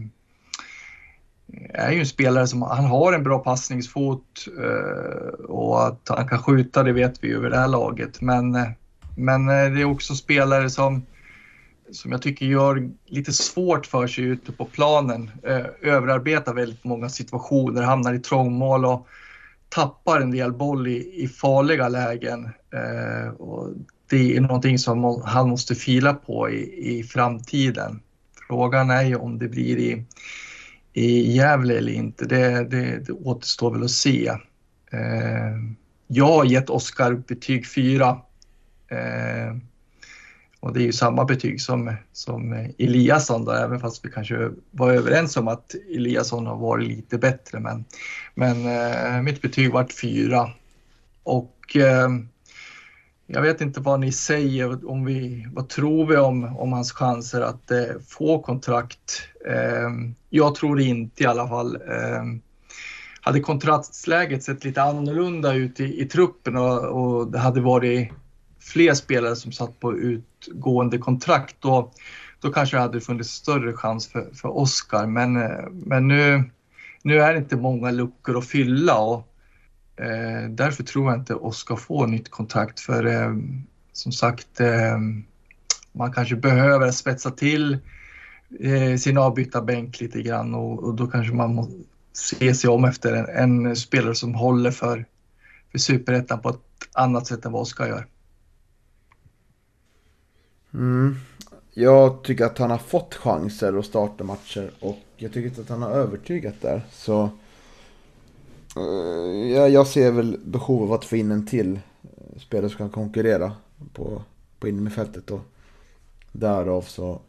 är ju en spelare som han har en bra passningsfot eh, och att han kan skjuta det vet vi ju vid det här laget. Men, eh, men eh, det är också spelare som, som jag tycker gör lite svårt för sig ute på planen. Överarbetar väldigt många situationer, hamnar i trångmål och tappar en del boll i, i farliga lägen. Och det är någonting som han måste fila på i, i framtiden. Frågan är ju om det blir i, i Gävle eller inte. Det, det, det återstår väl att se. Eh, jag har gett Oskar betyg 4. Eh, och det är ju samma betyg som, som Eliasson då, även fast vi kanske var överens om att Eliasson har varit lite bättre. Men, men eh, mitt betyg vart 4. Och eh, jag vet inte vad ni säger, om vi, vad tror vi om, om hans chanser att eh, få kontrakt? Ehm, jag tror inte i alla fall. Ehm, hade kontraktsläget sett lite annorlunda ut i, i truppen och, och det hade varit fler spelare som satt på utgående kontrakt då, då kanske det hade funnits större chans för, för Oskar. Men, eh, men nu, nu är det inte många luckor att fylla och Eh, därför tror jag inte Oskar får nytt kontrakt för eh, som sagt eh, man kanske behöver spetsa till eh, sin avbytarbänk lite grann och, och då kanske man måste se sig om efter en, en spelare som håller för, för superettan på ett annat sätt än vad Oskar gör. Mm. Jag tycker att han har fått chanser att starta matcher och jag tycker inte att han har övertygat där. Så uh, jag, jag ser väl behov av att få in en till eh, spelare som kan konkurrera på, på innerfältet. Och därav så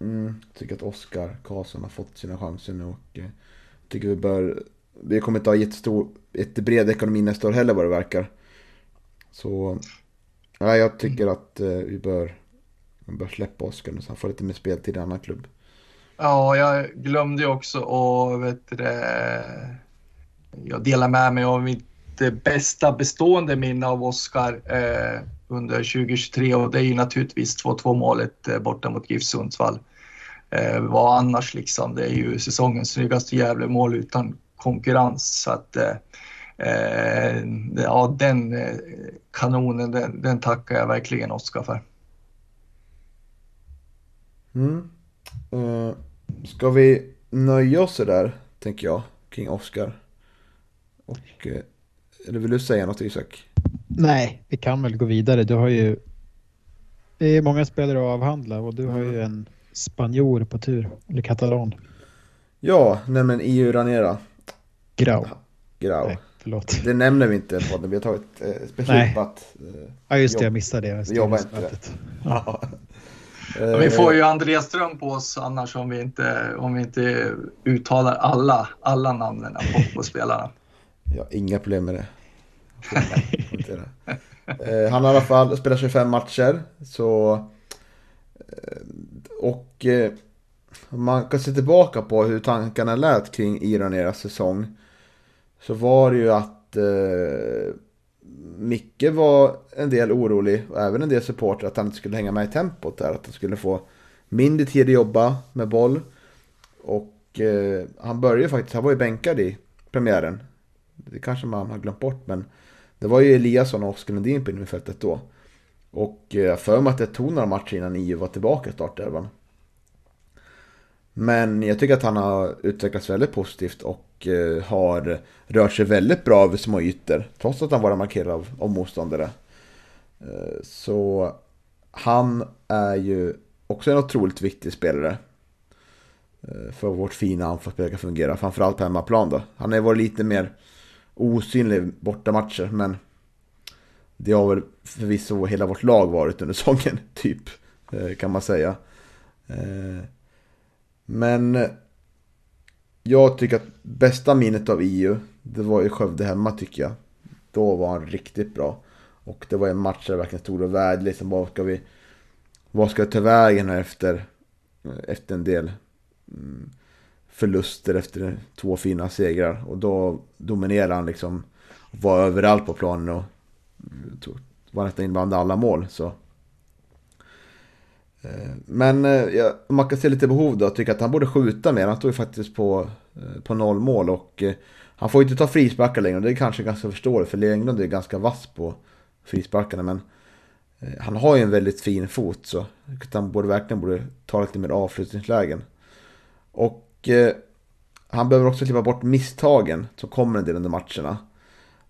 mm, tycker jag att Oskar Karlsson har fått sina chanser nu och eh, tycker vi bör vi kommer inte ha jättestor, jättebred ekonomi nästa år heller vad det verkar. Så nej, jag tycker att eh, vi bör man bör släppa Oskar nu så han får lite mer speltid i en annan klubb. Ja, jag glömde ju också och vet det, jag delar med mig av mitt bästa bestående minne av Oskar eh, under 2023 och det är ju naturligtvis 2-2 målet eh, borta mot GIF Sundsvall. Eh, vad annars liksom, det är ju säsongens snyggaste Gävlemål utan konkurrens. Så att, eh, eh ja, den eh, kanonen, den, den tackar jag verkligen Oskar för. Mm. Eh, ska vi nöja oss där, tänker jag, kring Oskar? Och, eller vill du säga något Isak? Nej, vi kan väl gå vidare. Du har ju... Det är många spelare att avhandla och du har ju en spanjor på tur. Eller katalan. Ja, nej men EU Ranera. Grau. Grau. Nej, förlåt. Det nämner vi inte på podden, vi har tagit eh, att... Eh, Ja, just det. Jag missade det. vi jobbar inte Styrelsemötet. ja. Ja, vi Eh, får ju Andreas Ström på oss annars om vi inte, om vi inte uttalar alla, alla namnen på, på spelarna. Ja, inga problem med det. Eh, han har i alla fall spelat 25 matcher. Så... Eh, och... Eh, man kan se tillbaka på hur tankarna lät kring Iraneras säsong. Så var det ju att... Eh, Micke var en del orolig, och även en del supporter, att han inte skulle hänga med i tempot där. Att han skulle få mindre tid att jobba med boll. Och eh, han började faktiskt, han var ju bänkad i premiären. Det kanske man har glömt bort, men det var ju Eliasson och Oskar Lundin på innerfältet då. Och eh, jag för mig att det tog några matcher innan EU var tillbaka i startelvan. Men jag tycker att han har utvecklats väldigt positivt och eh, har rört sig väldigt bra över små ytor. Trots att han bara markerad av, av motståndare. Eh, så han är ju också en otroligt viktig spelare. För vårt fina anfallsspel ska fungera. Framförallt på hemmaplan då. Han har varit lite mer osynlig bortamatcher, men det har väl förvisso hela vårt lag varit under säsongen, typ. Eh, kan man säga. Eh, men jag tycker att bästa minnet av EU, det var i Skövde hemma tycker jag. Då var han riktigt bra. Och det var en match där det verkligen stod och vägde liksom, vad ska vi... Vad ska vi ta vägen här efter, eh, efter en del mm, förluster efter två fina segrar. Och då dominerade han liksom. Var överallt på planen och var nästan inblandad alla mål. Så eh, men eh, ja, man kan se lite behov då, tycker att han borde skjuta mer. Han står ju faktiskt på, eh, på noll mål och han får inte ta frisparkar längre. Det är kanske ganska förståeligt för Englund är ganska vass på frisparkarna. Men han har ju en väldigt fin fot så han borde verkligen borde ta lite mer avslutningslägen. Och eh, han behöver också klippa bort misstagen som kommer en del under matcherna.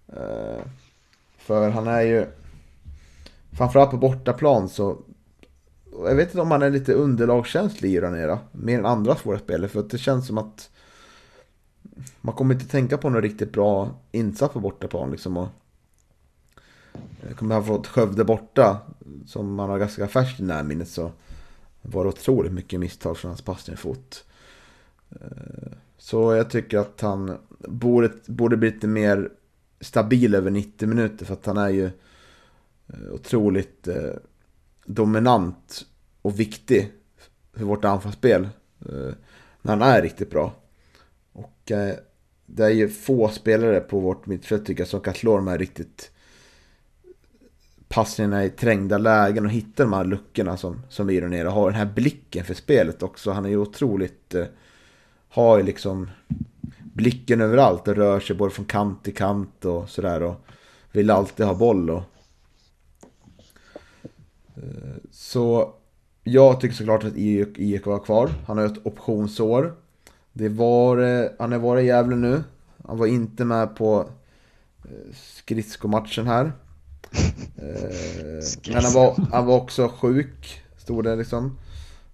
Eh, för han är ju, framförallt på bortaplan så jag vet inte om han är lite underlagskänslig i Ranera. Mer än andra svåra spelare. För det känns som att man kommer inte tänka på någon riktigt bra insats på bortaplan. Liksom, och eh, kommer ha fått Skövde borta, som man har ganska färskt i närminnet, så var det otroligt mycket misstag från hans passningsfot. Så jag tycker att han borde, borde bli lite mer stabil över 90 minuter, för att han är ju eh, otroligt eh, dominant och viktig för vårt anfallsspel. Eh, när han är riktigt bra. Och det är ju få spelare på vårt mittfält tycker jag som kan slå de här riktigt passningarna i trängda lägen och hitta de här luckorna som, som vi gör nere. Har den här blicken för spelet också. Han är ju otroligt... Har ju liksom blicken överallt och rör sig både från kant till kant och sådär. Och vill alltid ha boll och Eh, så jag tycker såklart att IK var kvar. Han har ett optionsår. Det var, eh, han har varit i Gävle nu. Han var inte med på eh, skridskomatchen här. Men han var, han var också sjuk, stod det liksom.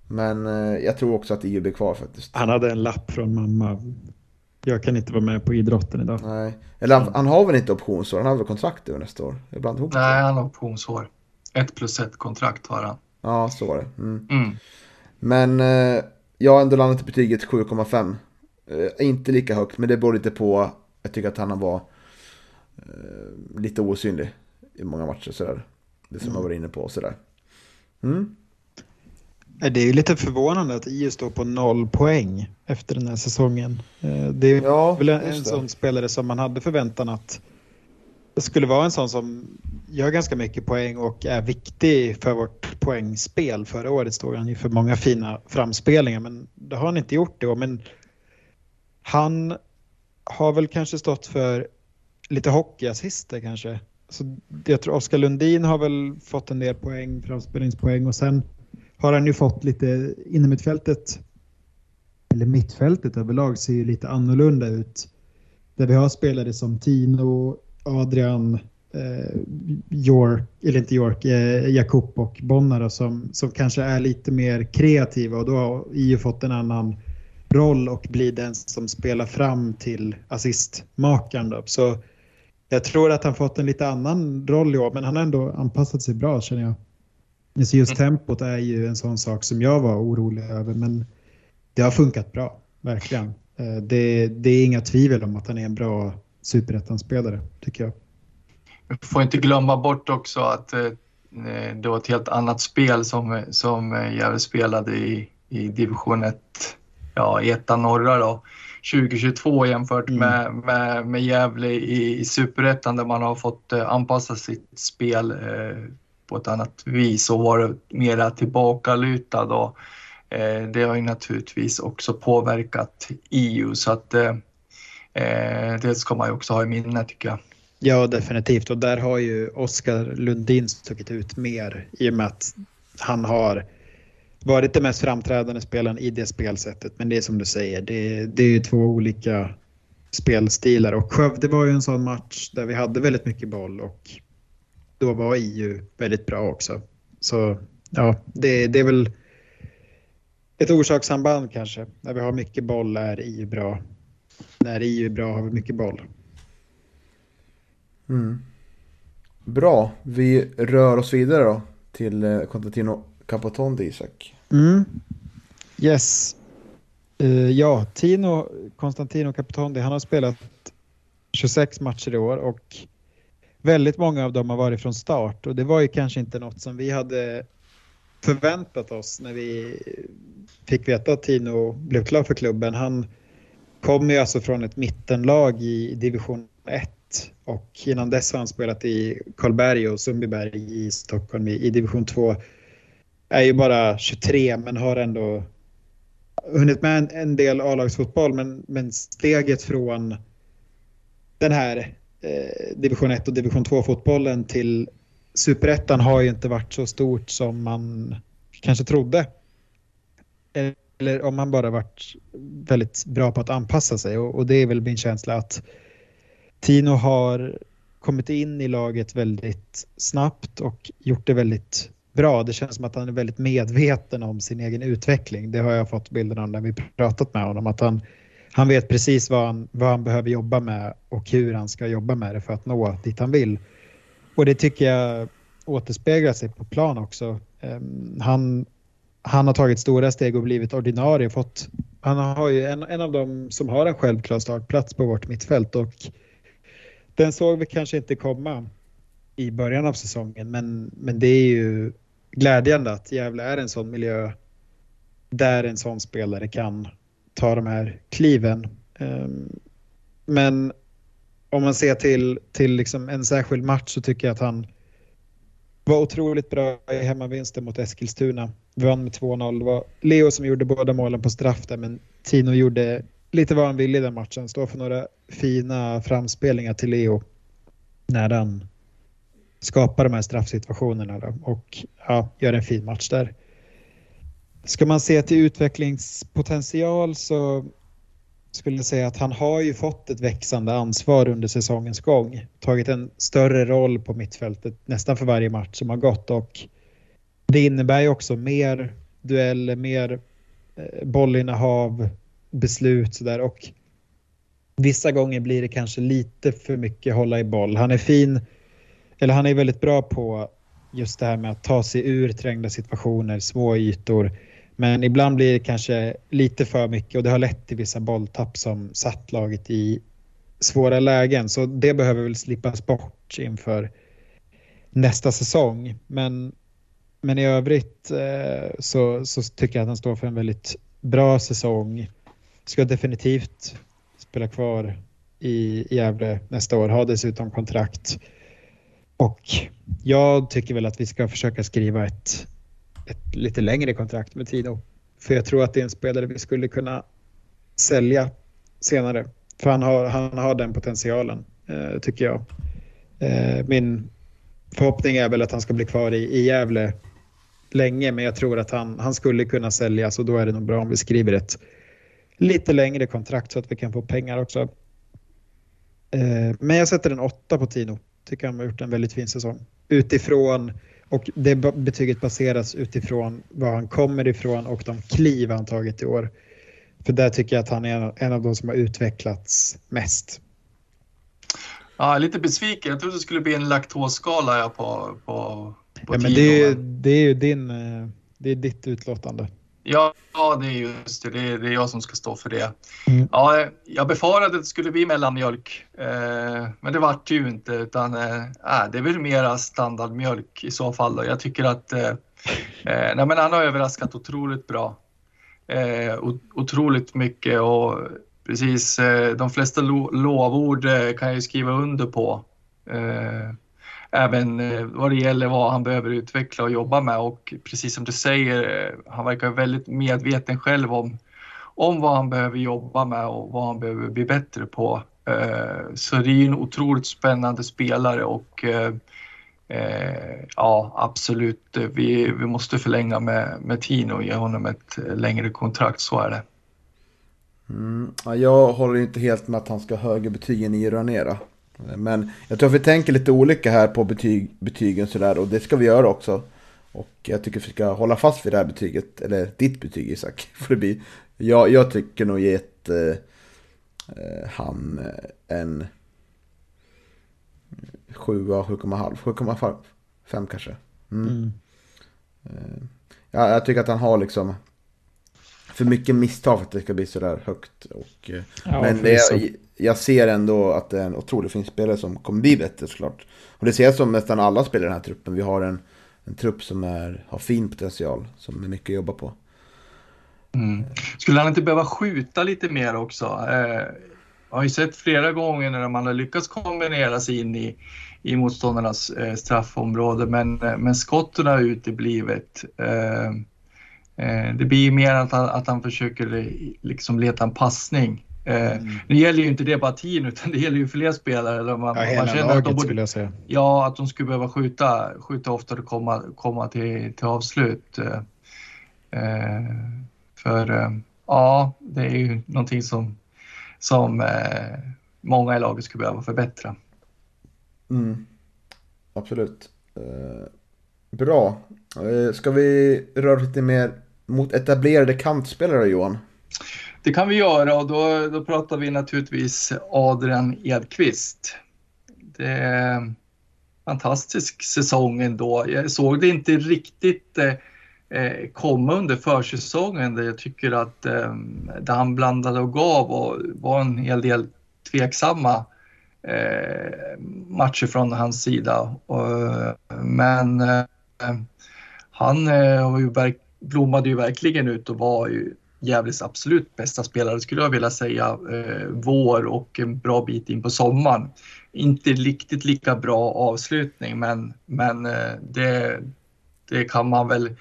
Men jag tror också att EU blir kvar faktiskt. Han hade en lapp från mamma. Jag kan inte vara med på idrotten idag. Nej, eller han, han har väl inte optionsår? Han har väl kontrakt över nästa år? Ibland ihop Nej, han har optionsår ett plus ett kontrakt har han. Ja, så var det. Mm. Mm. Men eh, jag har ändå landat i betyget 7,5. Eh, inte lika högt, men det beror lite på. Jag tycker att han var eh, lite osynlig i många matcher. Sådär. Det som mm. jag var inne på. Sådär. Mm. Det är ju lite förvånande att IU står på noll poäng efter den här säsongen. Eh, det är ja, väl en sån spelare som man hade förväntan att det skulle vara en sån som gör ganska mycket poäng och är viktig för vårt poängspel. Förra året stod han ju för många fina framspelningar men det har han inte gjort då. Men han har väl kanske stått för lite hockeyassister kanske. Så jag tror Oskar Lundin har väl fått en del poäng, framspelningspoäng och sen har han ju fått lite innermittfältet eller mittfältet överlag ser ju lite annorlunda ut. Där vi har spelare som Tino, Adrian, eh, York, eller inte York, eh, Jakob och Bonnara som, som kanske är lite mer kreativa och då har EU fått en annan roll och blir den som spelar fram till assistmakaren. Så jag tror att han fått en lite annan roll i år, men han har ändå anpassat sig bra känner jag. Så just mm. tempot är ju en sån sak som jag var orolig över, men det har funkat bra, verkligen. Eh, det, det är inga tvivel om att han är en bra superettan-spelare, tycker jag. vi får inte glömma bort också att eh, det var ett helt annat spel som, som Gävle spelade i, i division 1, ja i ettan norra då. 2022 jämfört mm. med, med, med Gävle i, i superettan där man har fått eh, anpassa sitt spel eh, på ett annat vis och varit mera tillbakalutad. Och, eh, det har ju naturligtvis också påverkat EU så att eh, eh, det ska man ju också ha i minnet tycker jag. Ja, definitivt. Och där har ju Oskar Lundin stuckit ut mer i och med att han har varit den mest framträdande spelaren i det spelsättet. Men det är som du säger, det, det är ju två olika spelstilar. Och Skövde var ju en sån match där vi hade väldigt mycket boll och då var EU väldigt bra också. Så ja, det, det är väl ett orsakssamband kanske. När vi har mycket boll är EU bra. När EU är bra har vi mycket boll. Mm. Bra, vi rör oss vidare då till eh, Constantino Capotondi, Isak. Mm. Yes. Uh, ja, Tino Constantino Capotondi, han har spelat 26 matcher i år och väldigt många av dem har varit från start och det var ju kanske inte något som vi hade förväntat oss när vi fick veta att Tino blev klar för klubben. Han kom ju alltså från ett mittenlag i division 1 och innan dess har han spelat i Karlberg och Sundbyberg i Stockholm i, i division 2 är ju bara 23 men har ändå hunnit med en, en del A-lagsfotboll men, men steget från den här Eh, division 1 och division 2 fotbollen till superettan har ju inte varit så stort som man kanske trodde. Eller om man bara varit väldigt bra på att anpassa sig och, och det är väl min känsla att Tino har kommit in i laget väldigt snabbt och gjort det väldigt bra. Det känns som att han är väldigt medveten om sin egen utveckling. Det har jag fått bilden av när vi pratat med honom. Att han, han vet precis vad han, vad han behöver jobba med och hur han ska jobba med det för att nå dit han vill. Och det tycker jag återspeglar sig på plan också. Ehm, han, han har tagit stora steg och blivit ordinarie. Fått, han har ju en, en av dem som har en självklar startplats på vårt mittfält och den såg vi kanske inte komma i början av säsongen men, men det är ju glädjande att Gävle är en sån miljö där en sån spelare kan ta de här kliven. Ehm, men om man ser till, till liksom en särskild match så tycker jag att han var otroligt bra i hemmavinsten mot Eskilstuna. Vi vann med 2-0. Det var Leo som gjorde båda målen på straff där men Tino gjorde lite vad han ville i den matchen. Står för några fina framspelningar till Leo när han skapar de här straffsituationerna då, och ja, gör en fin match där. Ska man se till utvecklingspotential så skulle jag säga att han har ju fått ett växande ansvar under säsongens gång. Tagit en större roll på mittfältet nästan för varje match som har gått och det innebär ju också mer dueller, mer eh, bollinnehav, beslut sådär och vissa gånger blir det kanske lite för mycket hålla i boll. Han är fin eller han är väldigt bra på just det här med att ta sig ur trängda situationer, små ytor. Men ibland blir det kanske lite för mycket och det har lett till vissa bolltapp som satt laget i svåra lägen. Så det behöver väl slippas bort inför nästa säsong. Men, men i övrigt eh, så, så tycker jag att han står för en väldigt bra säsong. Ska definitivt spela kvar i Gävle nästa år, har dessutom kontrakt. Och jag tycker väl att vi ska försöka skriva ett, ett lite längre kontrakt med Tino. För jag tror att det är en spelare vi skulle kunna sälja senare. För han har, han har den potentialen, eh, tycker jag. Eh, min förhoppning är väl att han ska bli kvar i, i Gävle länge, men jag tror att han, han skulle kunna säljas och då är det nog bra om vi skriver ett lite längre kontrakt så att vi kan få pengar också. Eh, men jag sätter en åtta på Tino tycker han har gjort en väldigt fin säsong. Utifrån, och det betyget baseras utifrån var han kommer ifrån och de kliv han tagit i år. För där tycker jag att han är en av de som har utvecklats mest. Ja, lite besviken. Jag trodde det skulle bli en laktosskala på, på, på ja, men det är, det är ju din, eh, det är ditt utlåtande. Ja, det är just det. Det är, det är jag som ska stå för det. Mm. Ja, jag befarade att det skulle bli mellanmjölk, eh, men det vart ju inte. Utan, eh, äh, det är väl mera standardmjölk i så fall. Då. Jag tycker att eh, eh, nej, men han har överraskat otroligt bra. Eh, otroligt mycket och precis eh, de flesta lo lovord eh, kan jag ju skriva under på. Även eh, vad det gäller vad han behöver utveckla och jobba med och precis som du säger, eh, han verkar väldigt medveten själv om, om vad han behöver jobba med och vad han behöver bli bättre på. Eh, så det är ju en otroligt spännande spelare och ja, absolut, vi, vi måste förlänga med, med Tino och ge honom ett längre kontrakt, så är det. Mm, ja, jag håller inte helt med att han ska ha högre betyg än i men jag tror att vi tänker lite olika här på betyg, betygen sådär och det ska vi göra också. Och jag tycker att vi ska hålla fast vid det här betyget, eller ditt betyg Isak. Får det bli. Jag, jag tycker nog gett eh, eh, han eh, en 7, 7,5, 7,5 kanske. Mm. Mm. Ja, jag tycker att han har liksom för mycket misstag för att det ska bli sådär högt. Och, eh, Ja, men det, jag, jag ser ändå att det är en otroligt fin spelare som kommer bli bättre såklart. Och det ser jag som nästan alla spelare i den här truppen. Vi har en, en trupp som är, har fin potential, som är mycket att jobba på. Mm. Skulle han inte behöva skjuta lite mer också? Eh, jag har ju sett flera gånger när man har lyckats kombinera sig in i, i motståndarnas eh, straffområde men, eh, men skotten har uteblivit. Eh, eh, det blir mer att han, att han försöker liksom leta en passning. Eh, Mm. Nu gäller ju inte det bara Tino utan det gäller ju fler spelare. Där man, Ja, man hela känner att de laget borde, skulle jag säga. Ja, att de skulle behöva skjuta, skjuta oftare och komma, komma till, till avslut. Eh, eh, för eh, ja, det är ju någonting som, som eh, många i laget skulle behöva förbättra. Mm. Absolut. Eh, bra. Eh, ska vi röra oss lite mer mot etablerade kantspelare Johan? Det kan vi göra och då, då pratar vi naturligtvis Adrian Edqvist. Det är en fantastisk säsong ändå. Jag såg det inte riktigt eh, eh komma under försäsongen där jag tycker att eh, det han blandade och gav och var en hel del tveksamma eh, matcher från hans sida. Och, men eh, han eh, ju blommade ju verkligen ut och var ju Gävles absolut bästa spelare skulle jag vilja säga eh, vår och en bra bit in på sommaren. Inte riktigt lika bra avslutning men, men eh, det, det kan man väl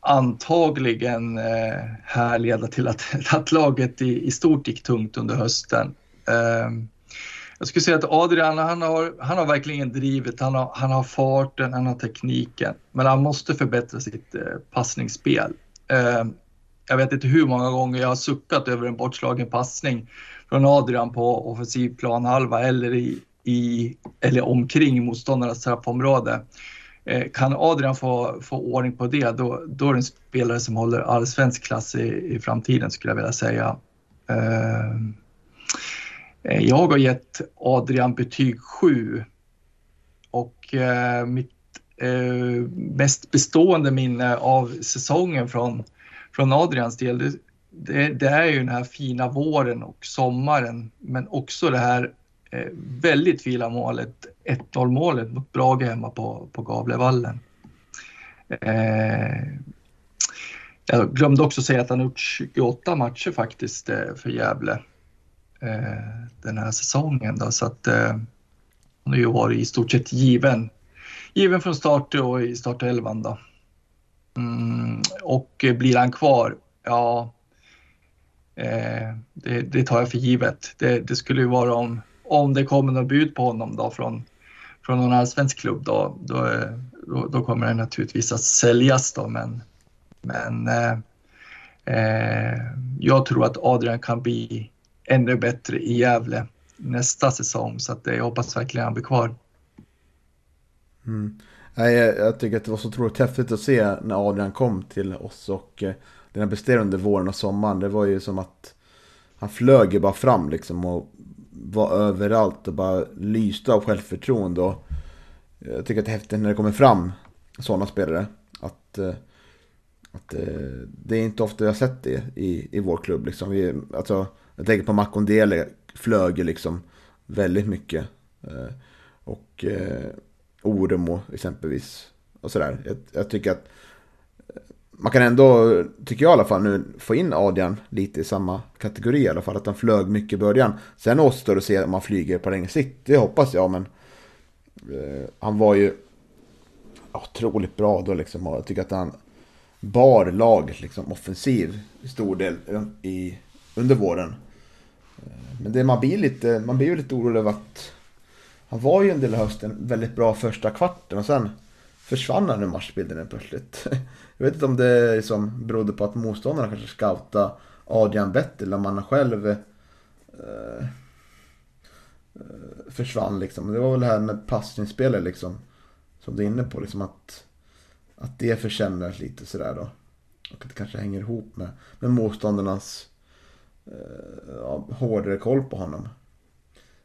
antagligen eh, härleda till att, att laget i, i stort gick tungt under hösten. Eh, jag skulle säga att Adrian, han har, han har verkligen drivet, han har, han har farten, han har tekniken. Men han måste förbättra sitt eh, passningsspel. Ehm, jag vet inte hur många gånger jag har suckat över en bortslagen passning från Adrian på offensiv planhalva eller, i, i, eller omkring motståndarnas straffområde. Eh, kan Adrian få, få ordning på det, då, då är det en spelare som håller allsvensk klass i, i framtiden skulle jag vilja säga. Eh, Eh, Jag har gett Adrian betyg 7 och eh, mitt eh, mest bestående minne av säsongen från, från Adrians del det, det, det är ju den här fina våren och sommaren men också det här eh, väldigt fina målet, 1-0 målet mot Brage hemma på, på Gavlevallen. Eh, jag glömde också säga att han har gjort 28 matcher faktiskt eh, för Gävle eh, den här säsongen. Då, så att eh, han har ju varit i stort sett given. Given från start och i startelvan då. Mm, och eh, blir han kvar? Ja, eh, det, det tar jag för givet. Det, det skulle ju vara om, om det kommer något bud på honom då från, från någon allsvensk klubb då, då, eh, då, då kommer det naturligtvis att säljas då men, men eh, eh, jag tror att Adrian kan bli ännu bättre i Gävle nästa säsong så att eh, jag hoppas verkligen han blir kvar. Mm. Nej, jag, jag tycker att det var så otroligt häftigt att se när Adrian kom till oss och eh, den här presterade under våren och sommaren. Det var ju som att han flög ju bara fram liksom och var överallt och bara lyste av självförtroende. Och jag tycker att det är häftigt när det kommer fram sådana spelare. Att, eh, Att, eh, det är inte ofta jag har sett det i, i vår klubb. Liksom. Vi, alltså, jag tänker på Makondele, flög ju liksom väldigt mycket. Eh, och Oremo exempelvis. Och sådär. Jag, jag, tycker att eh, man kan ändå, tycker jag i alla fall nu, få in Adrian lite i samma kategori i alla fall. Att han flög mycket i början. Sen återstår det att se om han flyger på längre sikt. Det hoppas jag, men eh, han var ju otroligt bra då liksom. Och jag tycker att han bar laget liksom offensiv i stor del um, i, under våren. Eh, men det man blir lite, man blir ju lite orolig över att han var ju en del av hösten väldigt bra första kvarten och sen försvann han ur matchbilden plötsligt. Jag vet inte om det liksom berodde på att motståndarna kanske scoutade Adrian bättre eller om han själv eh, eh, försvann liksom. Det var väl det här med passningsspelet liksom. Som du är inne på liksom att, att det försämras lite sådär då. Och att det kanske hänger ihop med, med motståndarnas eh, hårdare koll på honom.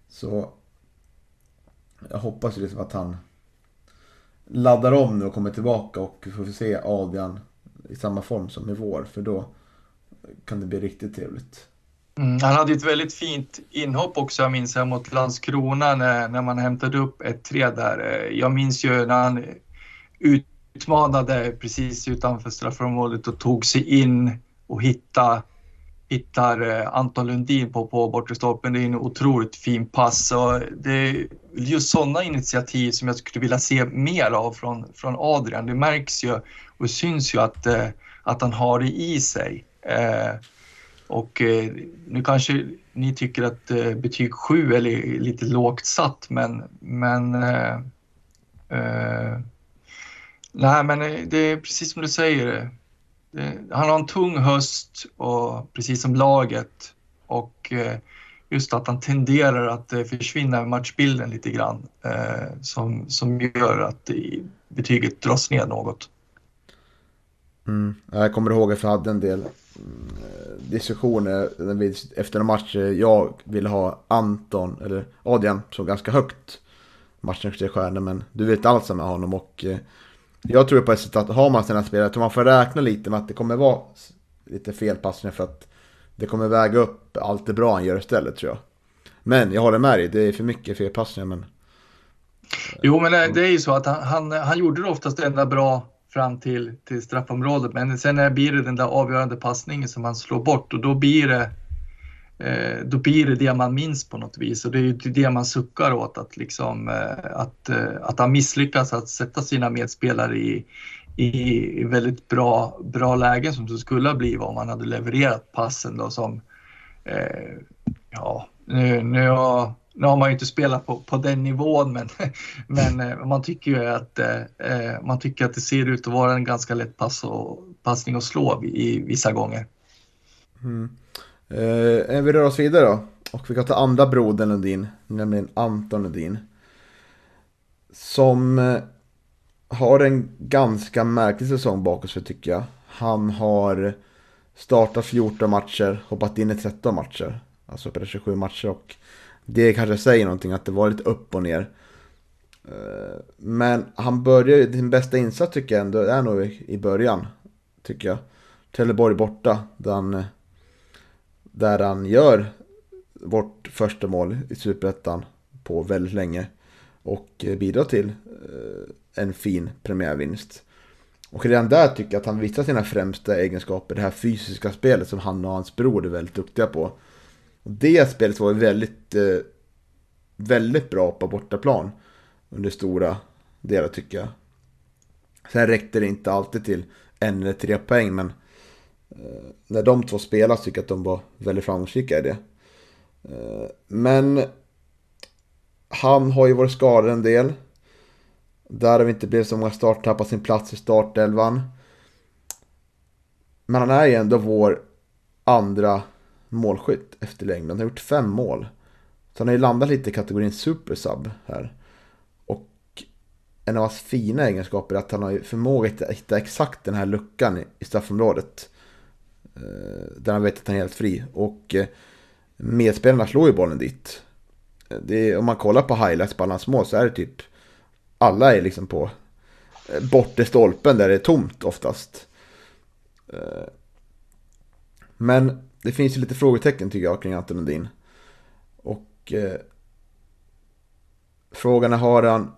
Så jag hoppas ju liksom att han laddar om nu och kommer tillbaka och får se Adrian i samma form som i vår. För då kan det bli riktigt trevligt. Mm, han hade ett väldigt fint inhopp också, jag minns jag, mot Landskrona när, när man hämtade upp 1-3 där. Eh, jag minns ju när han utmanade precis utanför straffområdet och tog sig in och hittade hittar eh, Anton Lundin på, på bortre stolpen. Det är en otroligt fin pass. Och det är just sådana initiativ som jag skulle vilja se mer av från, från Adrian. Det märks ju och syns ju att, eh, att han har det i sig. Eh, och nu kanske ni tycker att betyg 7 är lite lågt satt, men, men äh, äh, nej, men det är precis som du säger Eh, han har en tung höst, och, precis som laget. Och eh, just att han tenderar att eh, försvinna i matchbilden lite grann. Som, som gör att betyget dras ner något. Mm. Jag kommer ihåg att vi hade en del diskussioner efter en match. Jag ville ha Anton, eller Adrian, som ganska högt matchens tre stjärnor. Men du vet allt med honom och jag tror på ett sätt att har man sina spelare, tror man får räkna lite med att det kommer vara lite felpassningar för att det kommer väga upp allt det bra han gör istället tror jag. Men jag håller med dig, det är för mycket felpassningar men... Jo men det, är ju så att han, han, han gjorde det oftast ända bra fram till, till straffområdet men sen blir det den där avgörande passningen som han slår bort och då blir det Eh, då blir det det man minns på något vis och det är ju det man suckar åt att, liksom, eh, att, eh, att han misslyckas att sätta sina medspelare i, i väldigt bra, bra lägen som det skulle ha blivit om han hade levererat passen då som eh, ja, nu, nu, har, nu har man ju inte spelat på, på den nivån men, men eh, man tycker ju att eh, eh, man tycker att det ser ut att vara en ganska lätt pass och, passning att slå i, i vissa gånger. Mm. Eh, eh, vi rör oss vidare då. Och vi kan ta andra brodern Lundin, nämligen Anton Lundin. Som eh, har en ganska märklig säsong bakom sig tycker jag. Han har startat 14 matcher, hoppat in i 13 matcher. Alltså på 27 matcher och det kanske säger någonting att det var lite upp och ner. Eh, men han börjar sin bästa insats tycker jag ändå är nog i början. Tycker jag. Trelleborg borta, där han där han gör vårt första mål i Superettan på väldigt länge. Och eh, bidrar till eh, en fin premiärvinst. Och redan där tycker jag att han visar sina främsta egenskaper. Det här fysiska spelet som han och hans bror är väldigt duktiga på. Och det spelet var väldigt, eh, väldigt bra på bortaplan. Under stora delar tycker jag. Sen räckte det inte alltid till en eller tre poäng men Eh, när de två spelar tycker jag att de var väldigt framgångsrika i det. Eh, men han har ju varit skadad en del. Där har vi inte blivit så många start, tappat sin plats i startelvan. Men han är ju ändå vår andra målskytt efter längden. Han har gjort fem mål. Så han har ju landat lite i kategorin supersub här. Och en av hans fina egenskaper är att han har förmåga att hitta exakt den här luckan i straffområdet. Eh, där han vet att han är helt fri. Och eh, medspelarna slår ju bollen dit. Eh, är, om man kollar på highlights på alla så är det typ alla är liksom på eh, bortre stolpen där det är tomt oftast. Eh, men det finns ju lite frågetecken tycker jag kring Anton Lundin. Och eh, frågan är, har han,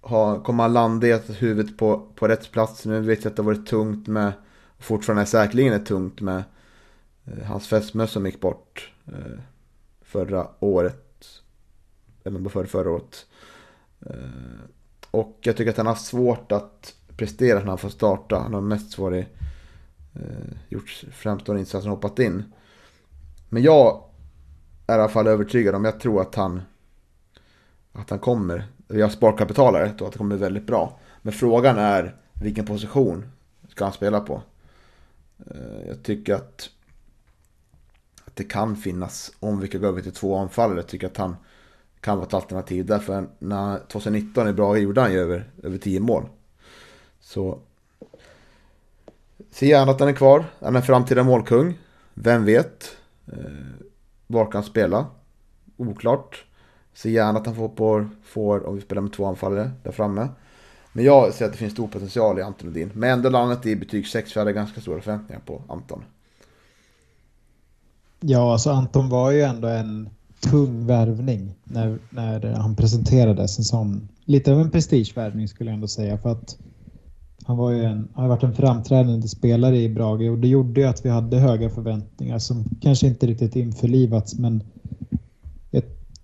har, kommer han landa i att huvudet på, på rätt plats? Nu vet jag att det har varit tungt med, fortfarande är säkerligen är tungt med eh, hans fästmö som gick bort eh, förra året. Eh, Eller förra, förra året. Och jag tycker att han har svårt att prestera när han får starta. Han har mest svårt eh, gjort framstående insatser och hoppat in. Men jag är i alla fall övertygad om, jag tror att han att han kommer, vi har sparkapitalare, då att det kommer bli väldigt bra. Men frågan är vilken position ska han spela på? Eh, jag tycker att, att det kan finnas, om vi kan gå över till två anfallare, jag tycker att han kan vara ett alternativ. Därför när 2019 i bra gjorde han ju över, över 10 mål. Så ser gärna att han är kvar. Han är framtida målkung. Vem vet? Eh, var kan han spela? Oklart. Ser gärna att han får, på, får om vi spelar med två anfallare där framme. Men jag ser att det finns stor potential i Anton Lundin. Men ändå landat i betyg 6 för jag hade ganska stora förväntningar på Anton. Ja, alltså Anton var ju ändå en tung värvning när, när han presenterades. En sån, lite av en prestigevärvning skulle jag ändå säga. För att han var ju en, har varit en framträdande spelare i Brage och det gjorde ju att vi hade höga förväntningar som kanske inte riktigt införlivats men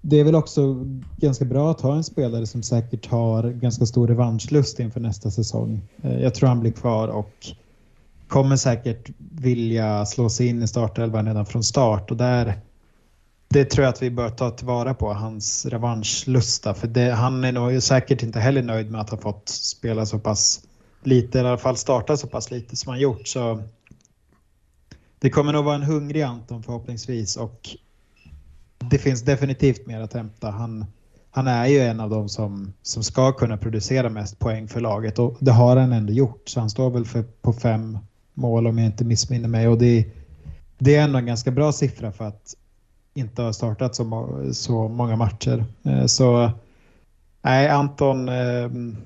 det är väl också ganska bra att ha en spelare som säkert har ganska stor revanschlust inför nästa säsong. Eh, jag tror han blir kvar och kommer säkert vilja slå sig in i startelvan redan från start och där det tror jag att vi bör ta tillvara på, hans revanschlusta. För det, han är nog säkert inte heller nöjd med att ha fått spela så pass lite, eller i alla fall starta så pass lite som han gjort. Så det kommer nog vara en hungrig Anton förhoppningsvis och det finns definitivt mer att hämta. Han, han är ju en av dem som, som ska kunna producera mest poäng för laget och det har han ändå gjort. Så han står väl för, på fem mål om jag inte missminner mig och det, det är ändå en ganska bra siffra för att inte ha startat så, så många matcher. Eh, så nej, Anton, ehm,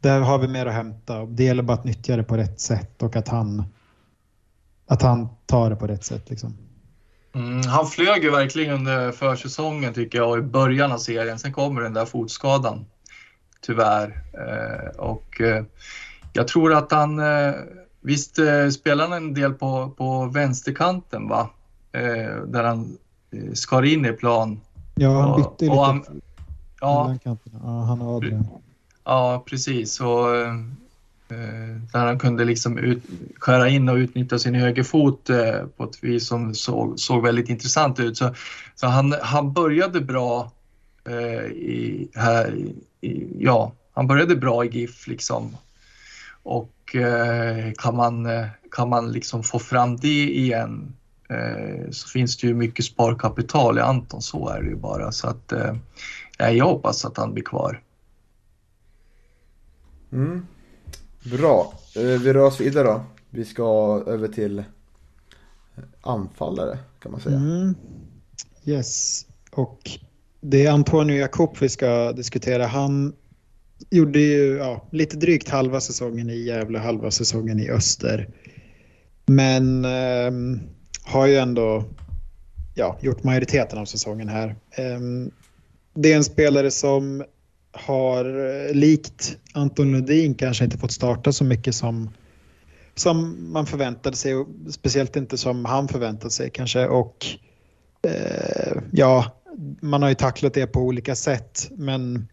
där har vi mer att hämta. Det gäller bara att nyttja det på rätt sätt och att han, att han tar det på rätt sätt. Liksom. Mm, han flög ju verkligen under försäsongen tycker jag och i början av serien. Sen kommer den där fotskadan tyvärr. Eh, och eh, jag tror att han, eh, visst eh, spelar han en del på, på vänsterkanten va? Eh, där han eh, skar in i plan. Ja, han bytte lite. Han, ja, ja, han och Adrian. Ja, precis. Och, Eh, där han kunde liksom ut, skära in och utnyttja sin högerfot eh, på ett vis som såg, såg väldigt intressant ut. Så, så han, han började bra eh, i, här, i, ja, han började bra i GIF liksom. Och kan man, kan man liksom få fram det igen så finns det ju mycket sparkapital i Anton, så är det ju bara. Så att jag hoppas att han blir kvar. Mm. Bra. Eh, vi rör oss vidare då. Vi ska över till eh, anfallare kan man säga. Mm. Yes. Och det är Antonio Jakob vi ska diskutera. Han gjorde ju ja, lite drygt halva säsongen i Gävle, halva säsongen i Öster. Men eh, har ju ändå ja, gjort majoriteten av säsongen här. Eh, det är en spelare som har eh, likt Anton Lundin kanske inte fått starta så mycket som, som man förväntade sig och speciellt inte som han förväntade sig kanske. Och eh, ja, man har ju tacklat det på olika sätt men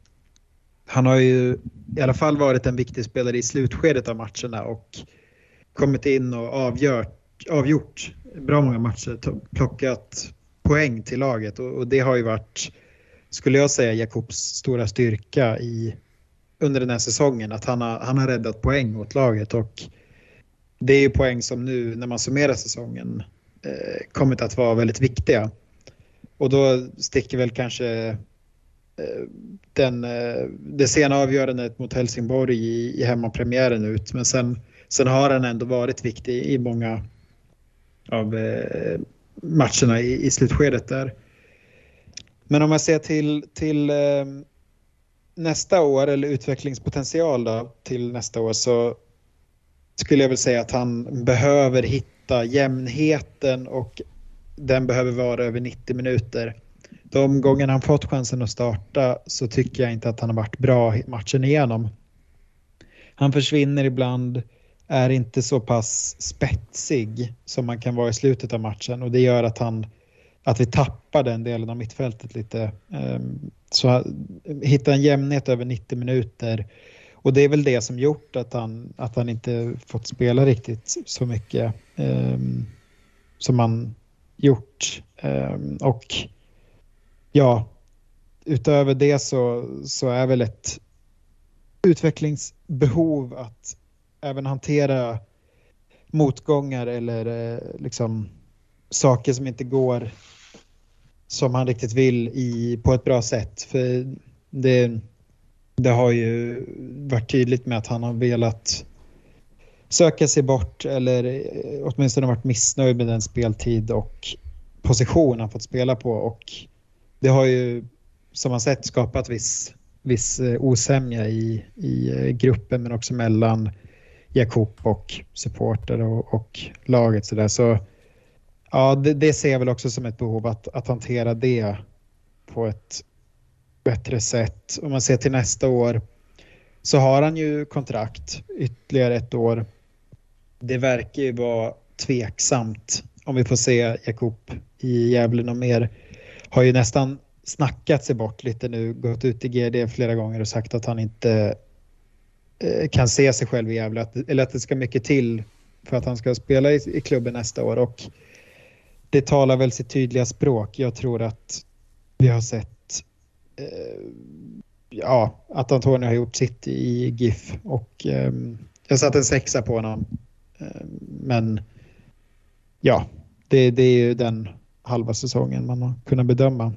han har ju i alla fall varit en viktig spelare i slutskedet av matcherna och kommit in och avgjort, avgjort bra många matcher, plockat poäng till laget. Och, och det har ju varit skulle jag säga, Jakobs stora styrka i, under den här säsongen. Att han har, han har räddat poäng åt laget och det är ju poäng som nu när man summerar säsongen eh, kommit att vara väldigt viktiga. Och då sticker väl kanske eh, den, eh, det sena avgörandet mot Helsingborg i, i hemmapremiären ut. Men sen, sen har han ändå varit viktig i många av eh, matcherna i, i slutskedet där. Men om man ser till, till eh, nästa år eller utvecklingspotential då, till nästa år så skulle jag väl säga att han behöver hitta jämnheten och den behöver vara över 90 minuter. De gånger han fått chansen att starta så tycker jag inte att han har varit bra matchen igenom. Han försvinner ibland, är inte så pass spetsig som man kan vara i slutet av matchen och det gör att han att vi tappar den delen av mittfältet lite. Ehm, så hitta en jämnhet över 90 minuter och det är väl det som gjort att han, att han inte fått spela riktigt så mycket um, som han gjort. Um, och ja, utöver det så, så är väl ett utvecklingsbehov att även hantera motgångar eller eh, liksom saker som inte går som han riktigt vill i, på ett bra sätt. För det, det har ju varit tydligt med att han har velat söka sig bort eller åtminstone varit missnöjd med den speltid och position han fått spela på och det har ju som man sett skapat viss, viss eh, osämja i, i eh, gruppen men också mellan Jakob och supporter och, och laget så där. Så ja, det, det, ser jag väl också som ett behov att, att hantera det på ett bättre sätt. Om man ser till nästa år så har han ju kontrakt ytterligare ett år. Det verkar ju vara tveksamt om vi får se Jakob i Gävle något mer. Har ju nästan snackat sig bort lite nu, gått ut i GD flera gånger och sagt att han inte eh, kan se sig själv i Gävle, eller att det ska mycket till för att han ska spela i, i klubben nästa år. Och det talar väl sitt tydliga språk. Jag tror att vi har sett Eh, ja, att Antonio har gjort sitt i GIF och eh, jag satte en sexa på honom. Eh, men ja, det, det, är ju den halva säsongen man har kunnat bedöma.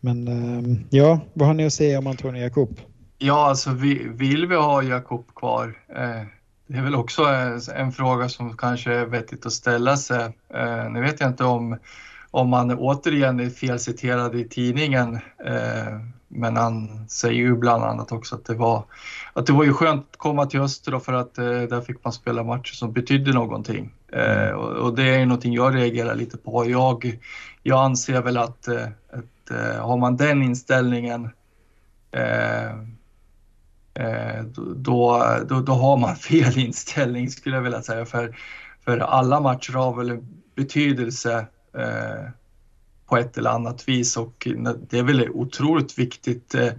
Men eh, ja, vad har ni att säga om Antonio Jakob? Ja, alltså vi, vill vi ha Jakob kvar? Eh, det är väl också eh, en, fråga som kanske är vettigt att ställa sig. Eh, nu vet jag inte om om man återigen är felciterad i tidningen. Eh, men han säger ju bland annat också att det var, att det var ju skönt att komma till Öster för att eh, där fick man spela matcher som betydde någonting. Eh, och, och, det är ju någonting jag reagerar lite på. Jag, jag anser väl att, eh, att eh, har man den inställningen eh, Eh, då, då, då har man fel inställning skulle jag vilja säga. För, för alla matcher har väl betydelse Eh, på ett eller annat vis och det är väl otroligt viktigt eh,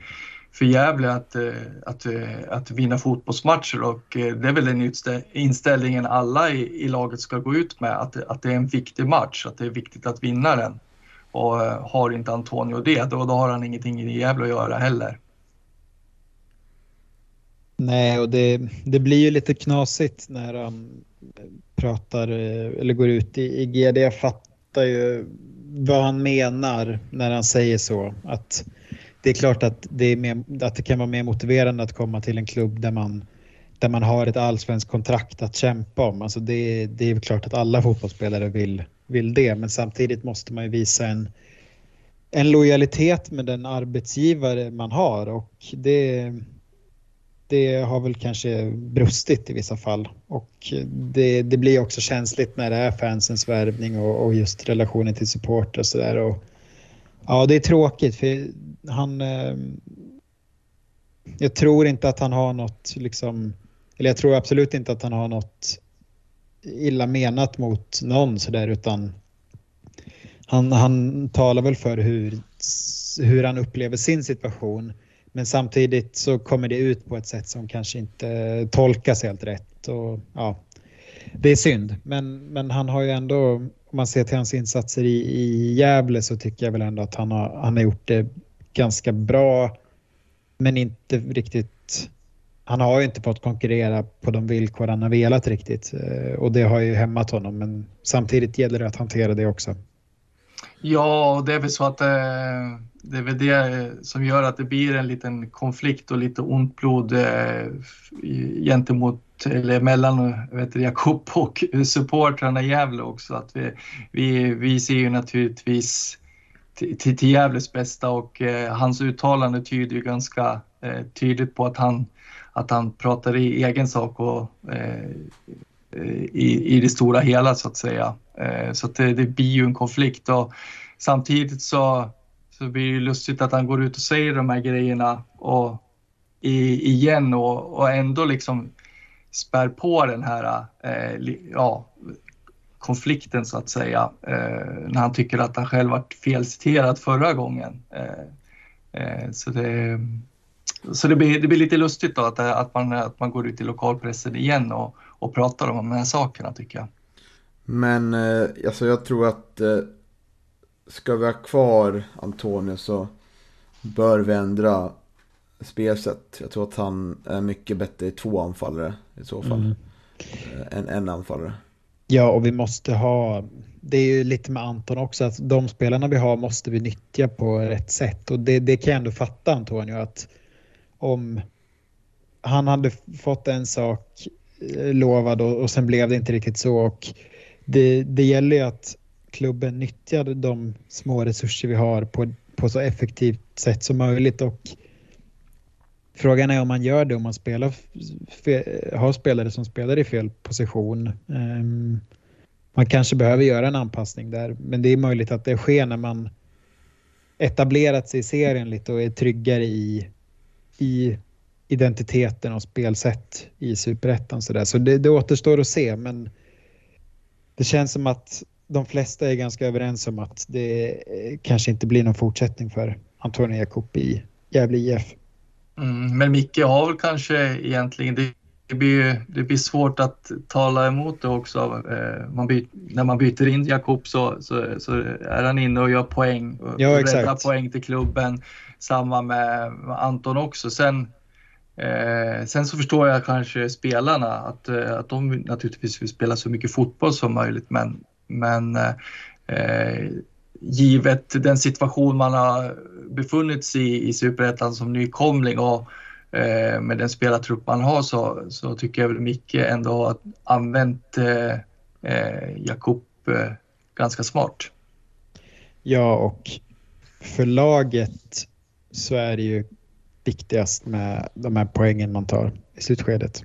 för Gävle att, eh, att, eh, att vinna fotbollsmatcher och eh, det är väl den inställningen alla i, i laget ska gå ut med, att, att det är en viktig match, att det är viktigt att vinna den. Och har inte Antonio det, då, då har han ingenting i Gävle att göra heller. Nej, och det, det blir ju lite knasigt när han pratar eh, eller går ut i, i GD. Jag fattar ju vad han menar när han säger så. Att det är klart att det, är mer, att det kan vara mer motiverande att komma till en klubb där man, där man har ett allsvenskt kontrakt att kämpa om. Alltså det, det är klart att alla fotbollsspelare vill, vill det, men samtidigt måste man ju visa en, en lojalitet med den arbetsgivare man har och det, det har väl kanske brustit i vissa fall. Och det, det blir också känsligt när det är fansens värvning och, och just relationen till support och sådär. Ja, det är tråkigt för han... Eh, jag tror inte att han har något liksom... Eller jag tror absolut inte att han har något illa menat mot någon sådär utan han, han talar väl för hur, hur han upplever sin situation. Men samtidigt så kommer det ut på ett sätt som kanske inte tolkas helt rätt. Och, ja, det är synd, men, men han har ju ändå, om man ser till hans insatser i, i Gävle så tycker jag väl ändå att han har, han har gjort det ganska bra. Men inte riktigt, han har ju inte fått konkurrera på de villkor han har velat riktigt. Eh, och det har ju hämmat honom, men samtidigt gäller det att hantera det också. Ja, och det är väl så att eh, det är väl det eh, som gör att det blir en liten konflikt och lite ont blod eh, gentemot eller mellan eh, vet du, Jakob och supportrarna i Gävle också. Att vi, vi, vi ser ju naturligtvis till, till, till Gävles bästa och eh, hans uttalande tyder ju ganska eh, tydligt på att han, att han pratar i egen sak och eh, i, i det stora hela så att säga. Eh, så att det, det blir ju en konflikt och samtidigt så, så blir det lustigt att han går ut och säger de här grejerna och i, igen och, och ändå liksom spär på den här eh, ja, konflikten så att säga. Eh, när han tycker att han själv var felciterad förra gången. Eh, eh, så det, så det, blir, det blir lite lustigt då att, att, man, att man går ut i lokalpressen igen och, och pratar om de här sakerna tycker jag. Men eh, alltså jag tror att eh, ska vi ha kvar Antonio så bör vi ändra spelsätt. Jag tror att han är mycket bättre i två anfallare i så fall. Mm. Eh, än en anfallare. Ja, och vi måste ha, det är ju lite med Anton också, att de spelarna vi har måste vi nyttja på rätt sätt. Och det, det kan jag ändå fatta Antonio, att om han hade fått en sak eh, lovad och, och sen blev det inte riktigt så. Och det, det gäller ju att klubben nyttjar de små resurser vi har på, på så effektivt sätt som möjligt. Och Frågan är om man gör det om man spelar, har spelare som spelar i fel position. Um, man kanske behöver göra en anpassning där, men det är möjligt att det sker när man etablerat sig i serien lite och är tryggare i, i identiteten och spelsätt i superettan. Så, så det, det återstår att se, men det känns som att de flesta är ganska överens om att det kanske inte blir någon fortsättning för Antonio Jakob i Gävle IF. Mm, men Micke har väl kanske egentligen, det, det, blir, det blir svårt att tala emot det också. Eh, man byt, när man byter in Jakob så, så, så, är han inne och gör poäng och ja, räddar poäng till klubben. Samma med Anton också. Sen, eh, sen så förstår jag kanske spelarna att, eh, att de naturligtvis vill spela så mycket fotboll som möjligt men, men eh, givet den situation man har befunnit sig i, i Superettan som nykomling och eh, med den spelartrupp man har så, så tycker jag väl Micke ändå har använt eh, eh, Jakob eh, ganska smart. Ja, och för laget så är det ju viktigast med de här poängen man tar i slutskedet.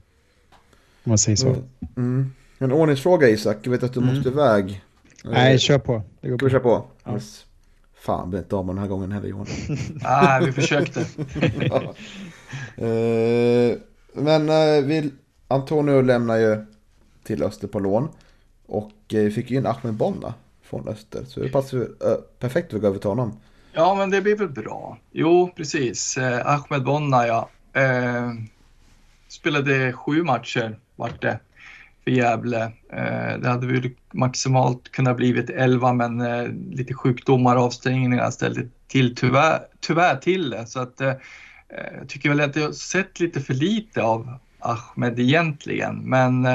Om man säger så. Mm. Mm. En ordningsfråga Isak, jag vet att du mm. måste iväg. Nej, kör på. Det går Ska vi köra på? Ja. Yes. Fan, blev inte av den här gången heller Johan. Nej, vi försökte. ja. uh, men uh, vi, Antonio lämnar ju till Öster på lån. Och uh, fick in Ahmed Bonna från Öster. Så det passar uh, perfekt att gå över till honom. Ja, men det blir väl bra. Jo, precis. Eh, Ahmed Bonna, ja. Eh, spelade sju matcher vart det för Gävle. Eh, det hade väl maximalt kunnat blivit 11 men eh, lite sjukdomar och avstängningar ställde till tyvärr, tyvärr till det. Så att, eh, eh jag tycker väl att jag sett lite för lite av Ahmed egentligen. Men,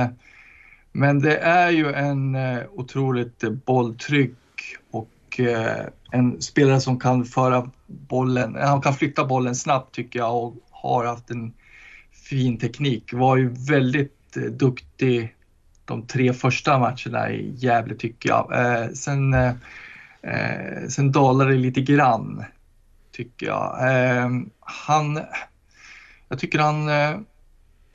men det är ju en otroligt bolltrygg och en spelare som kan föra bollen, han kan flytta bollen snabbt tycker jag och har haft en fin teknik. Var ju väldigt eh, duktig de tre första matcherna i Gävle tycker jag. Eh, sen, eh, eh sen dalade det lite grann tycker jag. Eh, han, jag tycker han eh,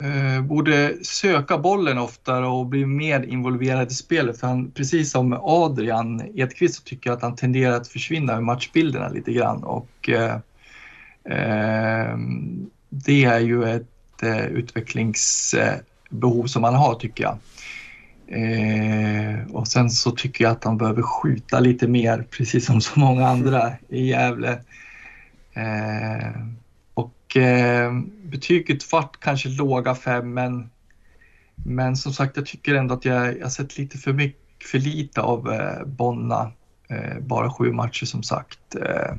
eh, borde söka bollen oftare och bli mer involverad i spelet. För han, precis som Adrian Edqvist så tycker jag att han tenderar att försvinna i matchbilderna lite grann. Och, eh, eh, det är ju ett eh, utvecklingsbehov som han har tycker jag. Eh, och sen så tycker jag att han behöver skjuta lite mer, precis som så många andra i Gävle. Eh, eh, betyget vart kanske låga fem, men, men som sagt, jag tycker ändå att jag, jag sett lite för mycket, för lite av eh, Bonna. Eh, bara sju matcher som sagt. Eh,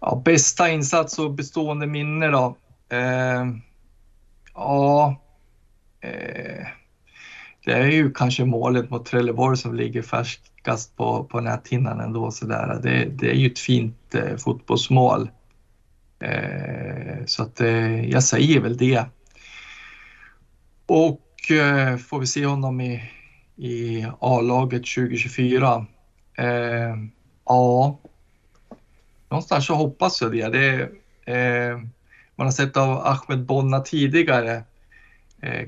ja, bästa insats och bestående minne då? Eh, ja, eh, det är ju kanske målet mot Trelleborg som ligger färskast på, på näthinnan ändå. Så där. Det, det är ju ett fint eh, fotbollsmål. Eh, så att eh, jag säger väl det. Och eh, får vi se honom i, i A-laget 2024? Ja, någonstans så hoppas jag det. det man har sett av Ahmed Bonna tidigare.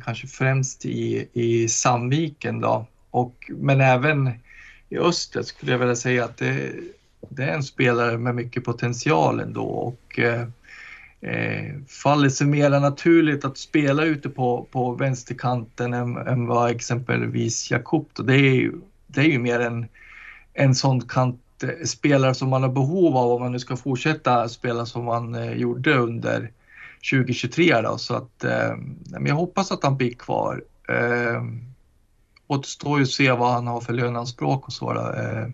Kanske främst i, i Sandviken då. Och, men även i öster skulle jag vilja säga att det, det är en spelare med mycket potential ändå. Och, eh, eh, faller sig mer naturligt att spela ute på, på vänsterkanten än, än vad exempelvis Jakob. Det är ju, det är ju mer en, en sån kantspelare eh, som man har behov av om man nu ska fortsätta spela som man eh, gjorde under 2023. Då. Så att, eh, jag hoppas att han blir kvar. Eh, återstår ju att se vad han har för löneanspråk och så. Då. eh,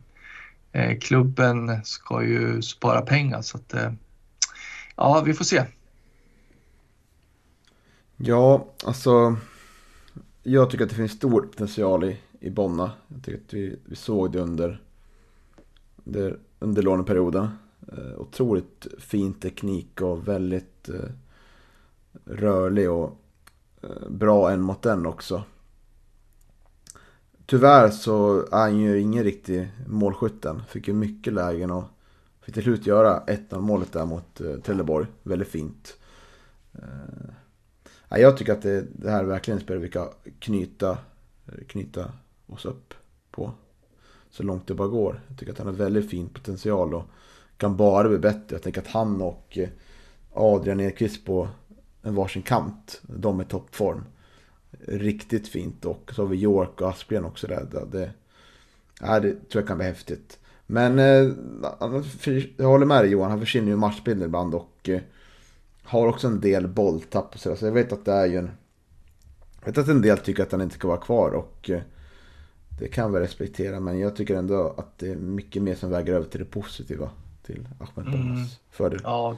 Eh, klubben ska ju spara pengar så att eh, ja, vi får se. Ja, alltså. Jag tycker att det finns stor potential i, i Bonna. Jag tycker att vi, vi såg det under, under, under låneperioden. Eh, otroligt fin teknik och väldigt eh, rörlig och eh, bra en mot en också. Tyvärr så är han ju ingen riktig målskytten. Fick ju mycket lägen och fick till slut göra 1-0 målet där mot eh, Trelleborg. Väldigt fint. Eh, jag tycker att det, det här är verkligen spelar vi kan knyta, knyta oss upp på. Så långt det bara går. Jag tycker att han har väldigt fin potential och kan bara bli bättre. Jag tänker att han och eh, Adrian Ekvist på en varsin kant. De är toppform riktigt fint. Och så har vi York och Aspgren också där. Det, ja, det tror jag kan bli häftigt. Men eh, jag håller med dig Johan, han försvinner ju matchbilden ibland och eh, har också en del bolltapp och sådär. Så jag vet att det är ju en... Jag vet att en del tycker att han inte ska vara kvar och eh, det kan vi respektera. Men jag tycker ändå att det är mycket mer som väger över till det positiva. Till Ahmed Bonnas mm. fördel. Ja,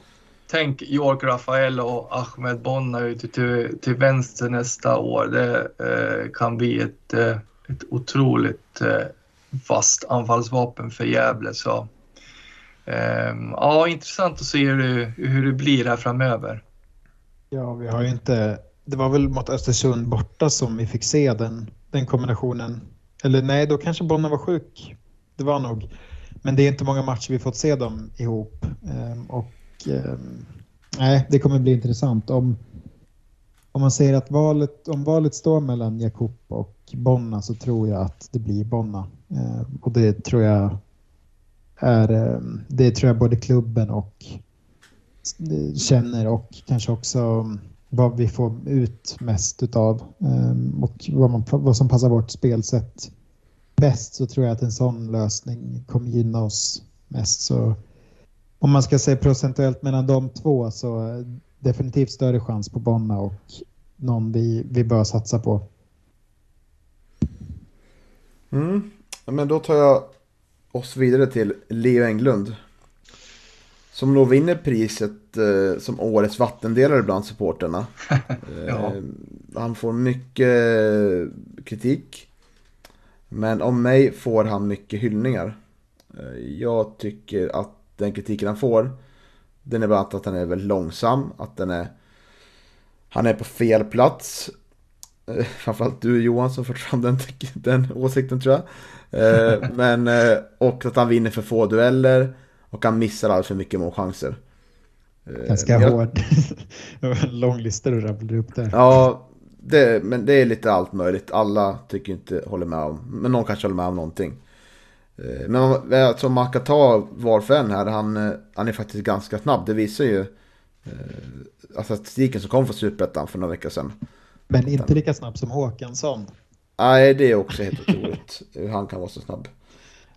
tänk York Rafael och Ahmed Bonna ute till, till vänster nästa år. Det eh, kan bli ett, eh, ett otroligt eh, fast anfallsvapen för Gävle. Så, eh, ja, intressant att se hur det, hur det blir här framöver. Ja, vi har ju inte... Det var väl mot Östersund borta som vi fick se den, den kombinationen. Eller nej, då kanske Bonna var sjuk. Det var nog. Men det är inte många matcher vi fått se dem ihop. Ehm, och Ehm, nej, det kommer bli intressant. Om, om man säger att valet, om valet står mellan Jakob och Bonna så tror jag att det blir Bonna. Ehm, och det tror jag är, ehm, det tror jag både klubben och känner och kanske också vad vi får ut mest utav och vad, man, vad som passar vårt spelsätt bäst så tror jag att en sån lösning kommer gynna oss mest. Så om man ska säga procentuellt mellan de två så definitivt större chans på Bonna och någon vi, vi bör satsa på. Mm. Men då tar jag oss vidare till Leo Englund. Som nog vinner priset eh, som årets vattendelare bland supporterna. ja. eh, han får mycket kritik. Men om mig får han mycket hyllningar. Eh, jag tycker att den kritiken han får, den är bland annat att han är väldigt långsam, att den är... Han är på fel plats. Eh, framförallt du Johan som fört fram den, den åsikten tror jag. Eh, men, eh, och att han vinner för få dueller. Och han missar alldeles för mycket målchanser. Ganska jag, hård. lång lista du rabblade upp där. Ja, det, men det är lite allt möjligt. Alla tycker inte håller med om, men någon kanske håller med om någonting. Eh, men alltså man kan ta var för en här, han, eh, han är faktiskt ganska snabb. Det visar ju eh, alltså statistiken som kom från Superettan för några veckor sedan. Men inte lika snabb som Håkansson. Nej, det är också helt otroligt hur han kan vara så snabb.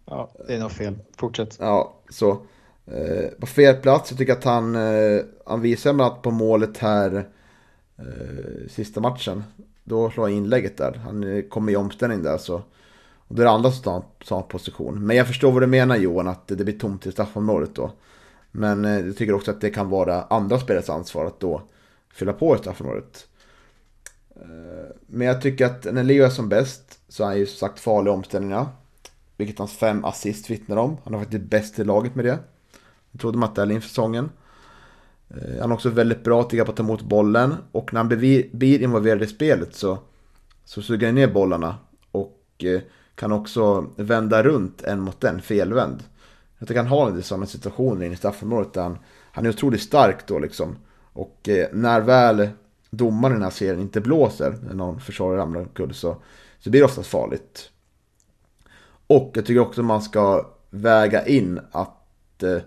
Ja, det är nog fel. Fortsätt. Ja, så. Eh, på fel plats, jag tycker att han, eh, han visar bland annat på målet här eh, sista matchen. Då slår han inlägget där. Han kommer i omställning där så och det är andra som tar position. Men jag förstår vad du menar Johan, att det blir tomt i straffområdet då. Men eh, jag tycker också att det kan vara andra spelares ansvar att då fylla på i straffområdet. Eh, men jag tycker att när Leo är som bäst så är han ju som sagt farlig i omställningarna. Vilket hans fem assist vittnar om. Han har faktiskt bäst i laget med det. Jag trodde man inte inför säsongen. Eh, han är också väldigt bra tycker på att ta emot bollen. Och när han blir involverad i spelet så, så suger han ner bollarna. Och kan också vända runt en mot en felvänd. Jag tycker han har som sådana situationer in i straffområdet där han, han är otroligt stark då liksom. Och eh, när väl domaren i den här serien inte blåser när någon försvarare ramlar omkull så, så blir det oftast farligt. Och jag tycker också man ska väga in att eh,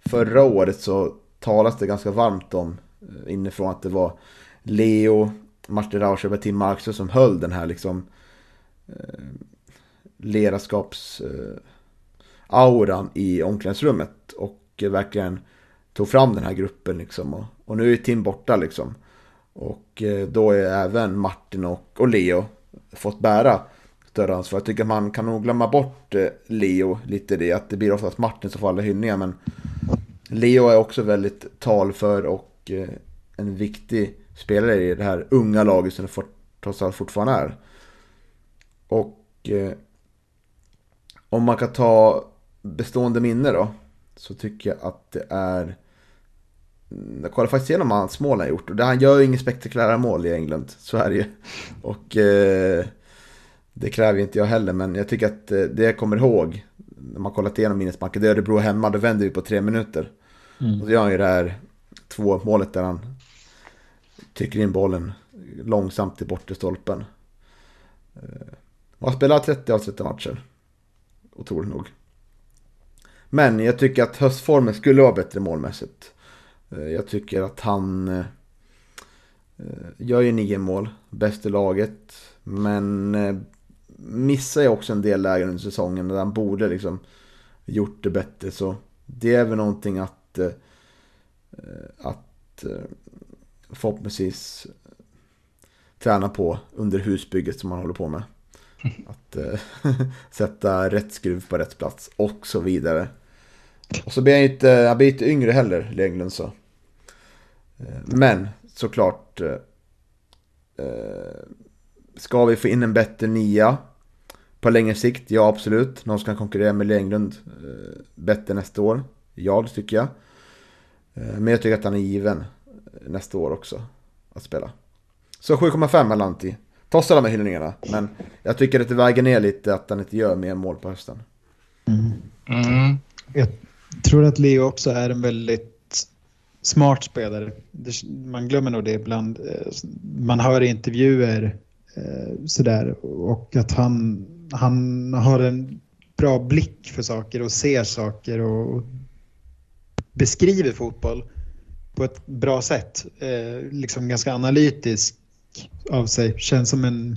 förra året så talas det ganska varmt om eh, inifrån att det var Leo, Martin Rauscher och Tim Markström som höll den här liksom eh, ledarskapsauran i omklädningsrummet och verkligen tog fram den här gruppen liksom. Och, och nu är Tim borta liksom. Och eh, då är även Martin och, och Leo fått bära större ansvar. Jag tycker man kan nog glömma bort eh, Leo lite i det. Att det blir oftast Martin som får alla hyllningar. Men Leo är också väldigt talför och eh, en viktig spelare i det här unga laget som det trots allt fortfarande är. Och om man kan ta bestående minne då. Så tycker jag att det är jag kollade faktiskt igenom hans mål han gjort och det, han gör ju inget spektakulära mål i England, Sverige. Och eh, det kräver inte jag heller, men jag tycker att eh, det jag kommer ihåg när man kollat igenom minnesbanken, det är Örebro hemma, då vänder vi på tre minuter. Mm. Och så gör han ju det här två målet där han trycker in bollen långsamt till bortre stolpen. Eh, han spelar 30 av 30 matcher. Otroligt nog. Men jag tycker att höstformen skulle vara bättre målmässigt. Eh, jag tycker att han eh, eh, gör ju nio mål, bäst i laget. Men missar ju också en del lägen under säsongen där han borde liksom gjort det bättre. Så det är väl någonting att, att förhoppningsvis träna på under husbygget som man håller på med. Att äh, sätta rätt skruv på rätt plats och så vidare. Och så blir han inte, han blir inte yngre heller, Lenglund så. Eh, men såklart. Eh, eh, ska vi få in en bättre nia på längre sikt? Ja, absolut. Någon som kan konkurrera med Lenglund eh, bättre nästa år? Ja, det tycker jag. Men jag tycker att han är given nästa år också att spela. Så 7,5 Alanti. Trots alla de här hyllningarna. Men jag tycker att det väger ner lite att han inte gör mer mål på hösten. Mm. Mm. Jag tror att Leo också är en väldigt smart spelare. Man glömmer nog det ibland. Eh, man hör i intervjuer eh, sådär och att han, han har en bra blick för saker och ser saker och beskriver fotboll på ett bra sätt. Eh, liksom ganska analytisk av sig. Känns som en...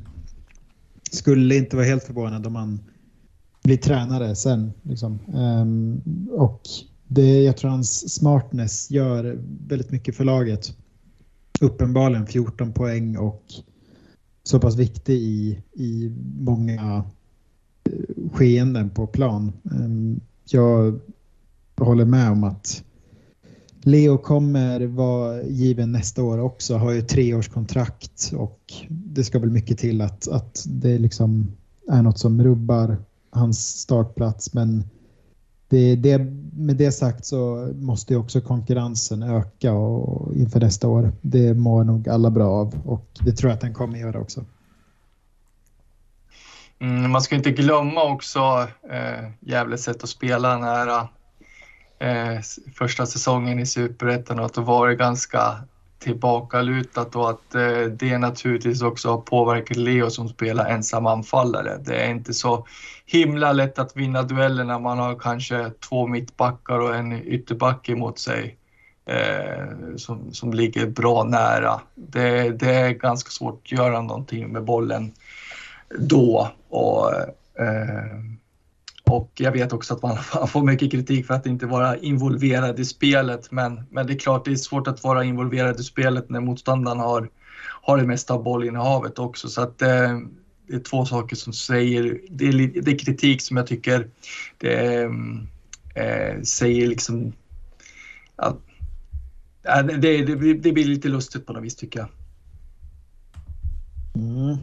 Skulle inte vara helt förvånad om han blir tränare sen. Liksom. Um, och det, jag tror hans smartness gör väldigt mycket för laget. Uppenbarligen 14 poäng och så pass viktig i, i många eh, skeenden på plan. Um, jag håller med om att Leo kommer vara given nästa år också, har ju treårskontrakt och det ska väl mycket till att, att det liksom är något som rubbar hans startplats. Men det, det, med det sagt så måste ju också konkurrensen öka och, inför nästa år. Det mår nog alla bra av och det tror jag att den kommer göra också. Mm, man ska inte glömma också eh, Gävles sätt att spela den här eh, första säsongen i Superettan och att det varit ganska tillbakalutat och att eh, det naturligtvis också har påverkat Leo som spelar ensam anfallare. Det är inte så himla lätt att vinna dueller när man har kanske två mittbackar och en ytterback emot sig eh, som, som ligger bra nära. Det, det, är ganska svårt att göra någonting med bollen då. Och, eh, jag vet också att man får mycket kritik för att inte vara involverad i spelet. Men, men det är klart, det är svårt att vara involverad i spelet när motståndaren har, har det mesta av bollinnehavet också. Så att eh, det är två saker som säger, det är, det är kritik som jag tycker det eh, eh säger liksom att det, det, det, blir lite lustigt på något vis tycker jag. Mm.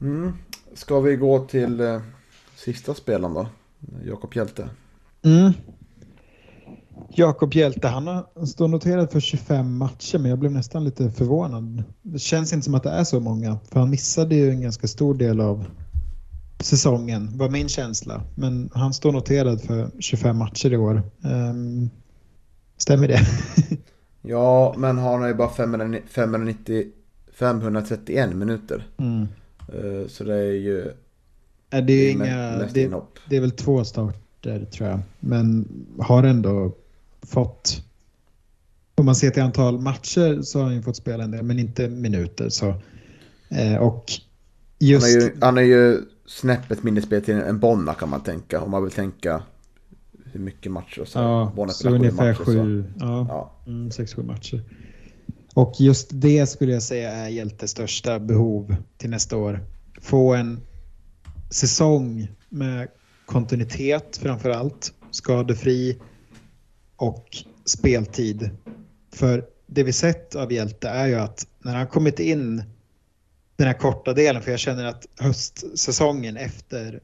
Mm. Ska vi gå till eh, sista spelaren då? Jakob Hjälte. Mm. Jakob Hjälte, han står noterad för 25 matcher men jag blev nästan lite förvånad. Det känns inte som att det är så många för han missade ju en ganska stor del av säsongen var min känsla. Men han står noterad för 25 matcher i år. Um, stämmer det? Ja, men han har ju bara 590, 590, 531 minuter. Mm. Eh, Så det är ju Är det, är inga, det, det är väl två starter tror jag. Men har ändå fått... Om man ser till antal matcher så har han ju fått spela en del, men inte minuter. Så, eh, och Han just... är ju, han är ju snäppet mindre speltid än Bonna kan man tänka. Om man vill tänka hur mycket matcher och så. ja, Bonna så ungefär matcher, så. sju. Ja. Ja. Mm, sex, sju matcher. Och just det skulle jag säga är Hjältes största behov till nästa år. Få en säsong med kontinuitet framför allt, skadefri och speltid. För det vi sett av Hjälte är ju att när han kommit in den här korta delen, för jag känner att höstsäsongen efter,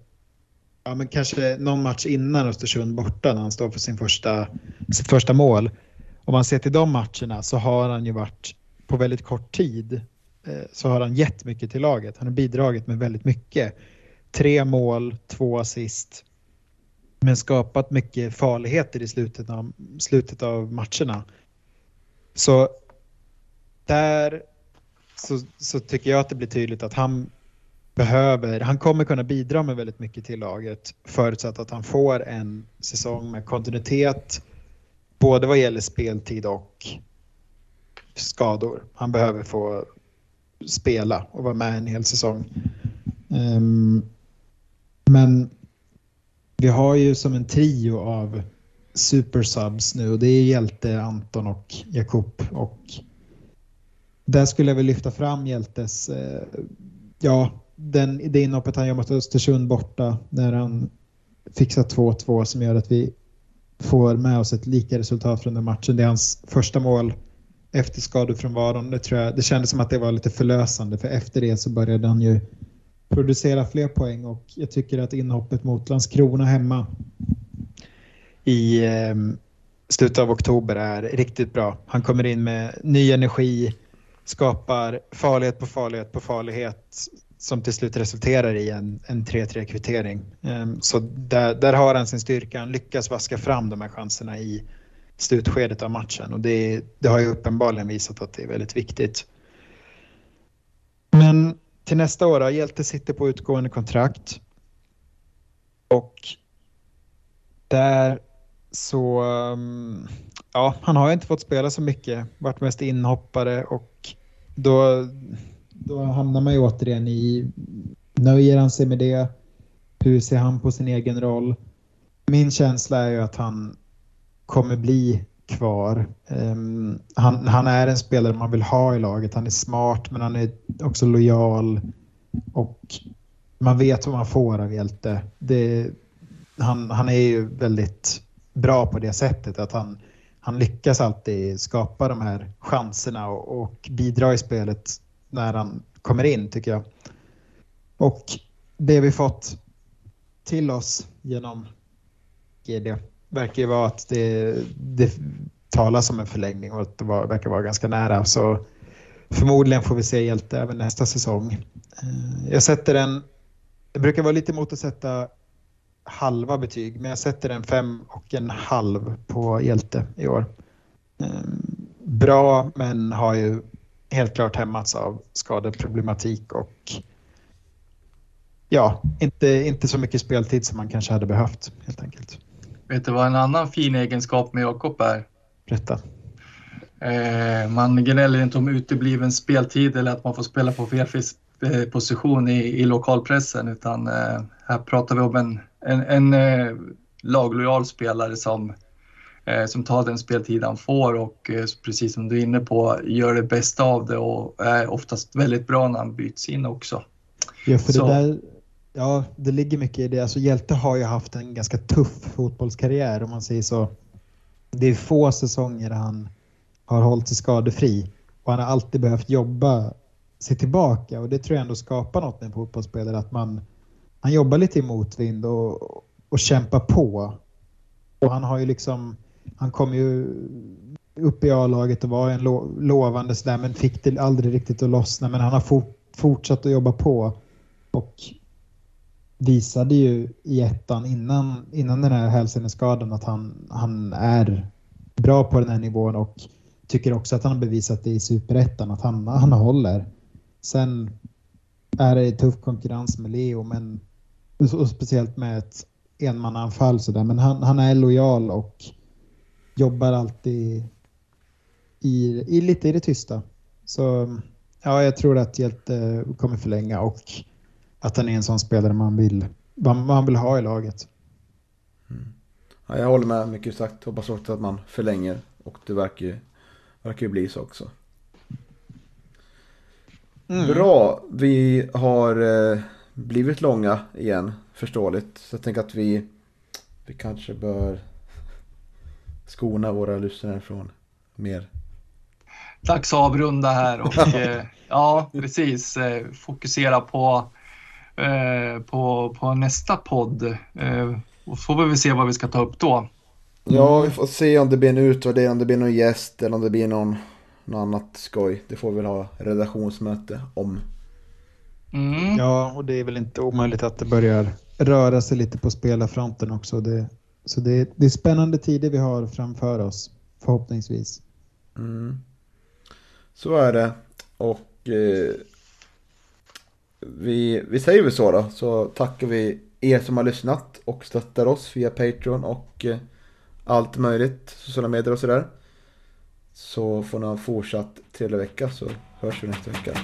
ja men kanske någon match innan Östersund borta när han står för sin första, sitt första mål. Om man ser till de matcherna så har han ju varit på väldigt kort tid eh, så har han gett mycket till laget. Han har bidragit med väldigt mycket. Tre mål, två assist. Men skapat mycket farligheter i slutet av, slutet av matcherna. Så där så, så tycker jag att det blir tydligt att han behöver, han kommer kunna bidra med väldigt mycket till laget förutsatt att han får en säsong med kontinuitet både vad gäller speltid och skador. Han behöver få spela och vara med en hel säsong. Um, men vi har ju som en trio av supersubs nu och det är Hjälte, Anton och Jakob Och där skulle jag vilja lyfta fram Hjältes, eh, ja, den, det inhoppet han gör mot Östersund borta när han fixar 2-2 som gör att vi får med oss ett lika resultat från den matchen. Det är hans första mål efter skadefrånvaron. Det, tror jag, det kändes som att det var lite förlösande för efter det så började han ju producera fler poäng och jag tycker att inhoppet mot Landskrona hemma i eh, slutet av oktober är riktigt bra. Han kommer in med ny energi, skapar farlighet på farlighet på farlighet som till slut resulterar i en, en 3-3 kvittering. Um, ehm, så där, där har han sin styrka. Han lyckas vaska fram de här chanserna i slutskedet av matchen och det, det har ju uppenbarligen visat att det är väldigt viktigt. Men till nästa år, då, Hjälte sitter på utgående kontrakt och där så, um, ja, han har inte fått spela så mycket, varit mest inhoppare och då, då hamnar man ju återigen i, nöjer han sig med det? Hur ser han på sin egen roll? Min känsla är ju att han kommer bli kvar. Um, han, han är en spelare man vill ha i laget. Han är smart men han är också lojal och man vet vad man får av Hjälte. Det, han, han är ju väldigt bra på det sättet att han, han lyckas alltid skapa de här chanserna och, och bidra i spelet när han kommer in tycker jag. Och det vi fått till oss genom GD verkar ju vara att det, det talas om en förlängning och att det var, verkar vara ganska nära. Så förmodligen får vi se Hjälte även nästa säsong. Eh, jag sätter en, jag brukar vara lite emot att sätta halva betyg, men jag sätter en fem och en halv på Hjälte i år. Ehm, bra, men har ju helt klart hämmats av skadeproblematik och ja, inte, inte så mycket speltid som man kanske hade behövt helt enkelt. Vet du vad en annan fin egenskap med Jakob är? Rätta. Eh, man gnäller inte om utebliven speltid eller att man får spela på fel eh, position i, i lokalpressen utan eh, här pratar vi om en, en, en eh, laglojal spelare som, eh, som tar den speltid han får och eh, precis som du är inne på gör det bästa av det och är oftast väldigt bra när han byts in också. Ja, för Så- det där, ja, det ligger mycket i det. Alltså, Hjälte har ju haft en ganska tuff fotbollskarriär om man säger så. Det är få säsonger han har hållit sig skadefri och han har alltid behövt jobba sig tillbaka och det tror jag ändå skapar något med en fotbollsspelare att man han jobbar lite i motvind och, och kämpar på. Och han har ju liksom, han kom ju upp i A-laget och var en lo, lovande sådär men fick det aldrig riktigt att lossna men han har fort, fortsatt att jobba på och visade ju i ettan innan, innan den här hälseneskadan att han, han är bra på den här nivån och tycker också att han har bevisat det i superettan, att han, han håller. Sen är det tuff konkurrens med Leo, men och speciellt med ett enmananfall sådär. Men han, han är lojal och jobbar alltid i, i lite i det tysta. Så ja, jag tror att Hjälte kommer förlänga och att han är en sån spelare man vill, man vill ha i laget. Mm. Ja, jag håller med mycket sagt. Hoppas också att man förlänger och det verkar ju, verkar ju bli så också. Mm. Bra, vi har eh, blivit långa igen, förståeligt. Så jag tänker att vi, vi kanske bör skona våra lyssnare från mer. Dags att avrunda här och eh, ja, precis. Eh, fokusera på, eh, på, på nästa podd. Eh, och får vi väl se vad vi ska ta upp då. Ja, vi får se om det blir en utvärdering, om det blir någon gäst eller om det blir någon, något annat skoj. Det får vi väl ha redaktionsmöte om. Mm. Ja, och det är väl inte omöjligt att det börjar röra sig lite på spelarfronten också. Det, så det, det är spännande tider vi har framför oss, förhoppningsvis. Mm. Så är det. Och eh, vi, vi säger väl så då, så tackar vi er som har lyssnat och stöttar oss via Patreon och eh, allt möjligt, sociala medier och sådär. Så får ni ha en fortsatt trevlig vecka så hörs vi nästa vecka.